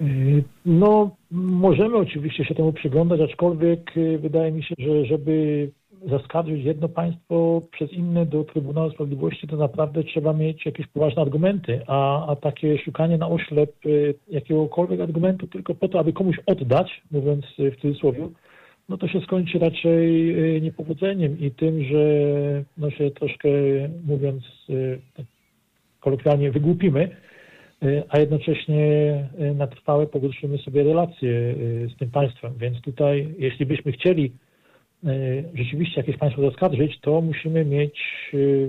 Y, no, możemy oczywiście się temu przyglądać, aczkolwiek y, wydaje mi się, że żeby zaskarżyć jedno państwo przez inne do Trybunału Sprawiedliwości, to naprawdę trzeba mieć jakieś poważne argumenty, a, a takie szukanie na oślep y, jakiegokolwiek argumentu tylko po to, aby komuś oddać, mówiąc w cudzysłowie, no to się skończy raczej y, niepowodzeniem i tym, że no się troszkę, mówiąc tak kolokwialnie, wygłupimy, a jednocześnie na trwałe pogorszymy sobie relacje z tym państwem. Więc tutaj, jeśli byśmy chcieli rzeczywiście jakieś państwo zaskarżyć, to musimy mieć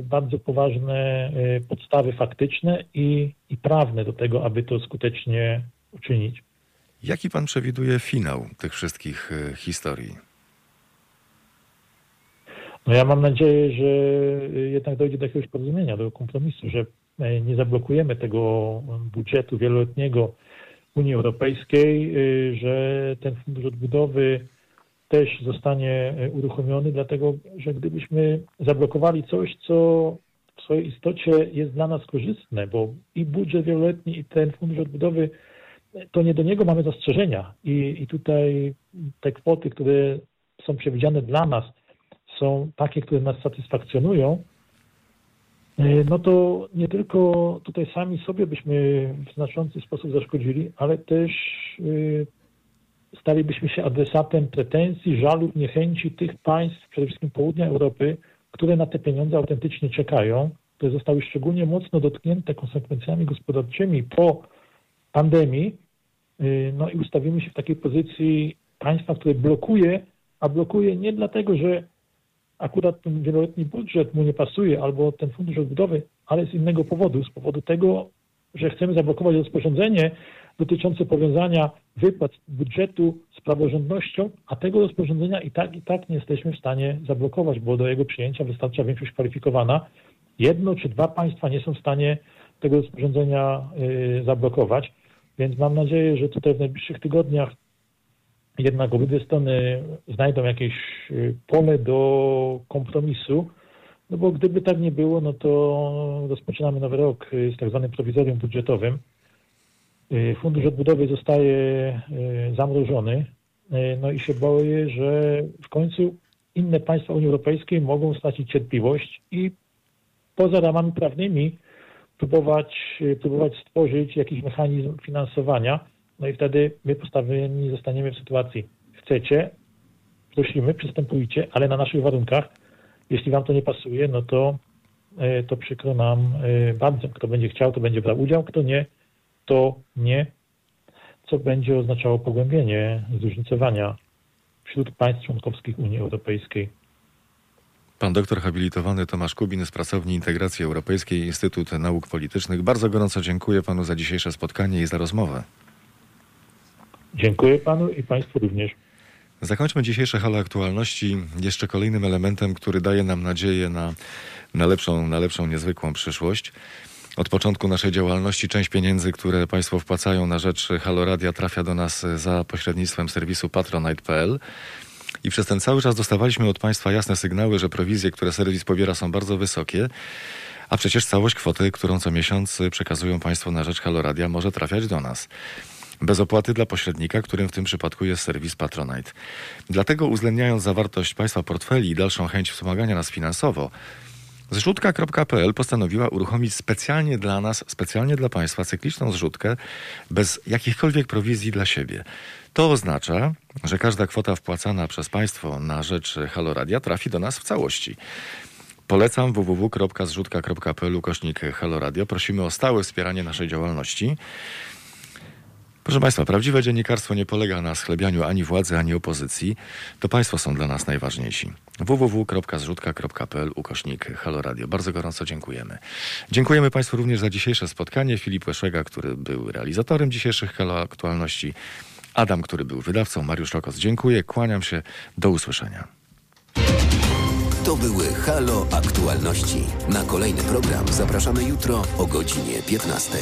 bardzo poważne podstawy faktyczne i, i prawne do tego, aby to skutecznie uczynić. Jaki pan przewiduje finał tych wszystkich historii? No ja mam nadzieję, że jednak dojdzie do jakiegoś porozumienia, do kompromisu, że nie zablokujemy tego budżetu wieloletniego Unii Europejskiej, że ten fundusz odbudowy też zostanie e, uruchomiony, dlatego że gdybyśmy zablokowali coś, co w swojej istocie jest dla nas korzystne, bo i budżet wieloletni, i ten fundusz odbudowy, to nie do niego mamy zastrzeżenia. I, i tutaj te kwoty, które są przewidziane dla nas, są takie, które nas satysfakcjonują, e, no to nie tylko tutaj sami sobie byśmy w znaczący sposób zaszkodzili, ale też e, stalibyśmy się adresatem pretensji, żalów, niechęci tych państw, przede wszystkim południa Europy, które na te pieniądze autentycznie czekają, które zostały szczególnie mocno dotknięte konsekwencjami gospodarczymi po pandemii. Y, no i ustawimy się w takiej pozycji państwa, które blokuje, a blokuje nie dlatego, że akurat ten wieloletni budżet mu nie pasuje albo ten fundusz odbudowy, ale z innego powodu, z powodu tego, że chcemy zablokować rozporządzenie dotyczące powiązania wypłat budżetu z praworządnością, a tego rozporządzenia i tak, i tak nie jesteśmy w stanie zablokować, bo do jego przyjęcia wystarcza większość kwalifikowana. Jedno czy dwa państwa nie są w stanie tego rozporządzenia y, zablokować, więc mam nadzieję, że tutaj w najbliższych tygodniach jednak obydwie strony znajdą jakieś y, pole do kompromisu, no bo gdyby tak nie było, no to rozpoczynamy nowy rok y, z tak zwanym prowizorium budżetowym. Y, Fundusz odbudowy zostaje zamrożony, no i się boję, że w końcu inne państwa Unii Europejskiej mogą stracić cierpliwość i poza ramami prawnymi próbować, próbować stworzyć jakiś mechanizm finansowania, no i wtedy my postawieni zostaniemy w sytuacji, chcecie, prosimy, przystępujcie, ale na naszych warunkach. Jeśli wam to nie pasuje, no to, e, to przykro nam e, bardzo. Kto będzie chciał, to będzie brał udział, kto nie, to nie, co będzie oznaczało pogłębienie zróżnicowania wśród państw członkowskich Unii Europejskiej. Pan doktor habilitowany Tomasz Kubin z Pracowni Integracji Europejskiej Instytut Nauk Politycznych. Bardzo gorąco dziękuję panu za dzisiejsze spotkanie i za rozmowę. Dziękuję panu i państwu również. Zakończmy dzisiejsze halo aktualności jeszcze kolejnym elementem, który daje nam nadzieję na, na, lepszą, na lepszą, niezwykłą przyszłość. Od początku naszej działalności część pieniędzy, które Państwo wpłacają na rzecz Halo Radia trafia do nas za pośrednictwem serwisu patronite.pl. I przez ten cały czas dostawaliśmy od Państwa jasne sygnały, że prowizje, które serwis pobiera są bardzo wysokie, a przecież całość kwoty, którą co miesiąc przekazują Państwo na rzecz Halo Radia może trafiać do nas bez opłaty dla pośrednika, którym w tym przypadku jest serwis Patronite. Dlatego uwzględniając zawartość Państwa portfeli i dalszą chęć wspomagania nas finansowo, Zrzutka.pl postanowiła uruchomić specjalnie dla nas, specjalnie dla Państwa cykliczną zrzutkę bez jakichkolwiek prowizji dla siebie. To oznacza, że każda kwota wpłacana przez Państwo na rzecz Haloradia trafi do nas w całości. Polecam www.zrzutka.pl ukośnik Haloradio. Prosimy o stałe wspieranie naszej działalności. Proszę Państwa, prawdziwe dziennikarstwo nie polega na schlebianiu ani władzy, ani opozycji. To Państwo są dla nas najważniejsi. www.zrzutka.pl ukośnik Halo Radio. Bardzo gorąco dziękujemy. Dziękujemy Państwu również za dzisiejsze spotkanie. Filip Łeszega, który był realizatorem dzisiejszych Halo Aktualności. Adam, który był wydawcą. Mariusz Lokos, dziękuję. Kłaniam się. Do usłyszenia. To były Halo Aktualności. Na kolejny program zapraszamy jutro o godzinie 15.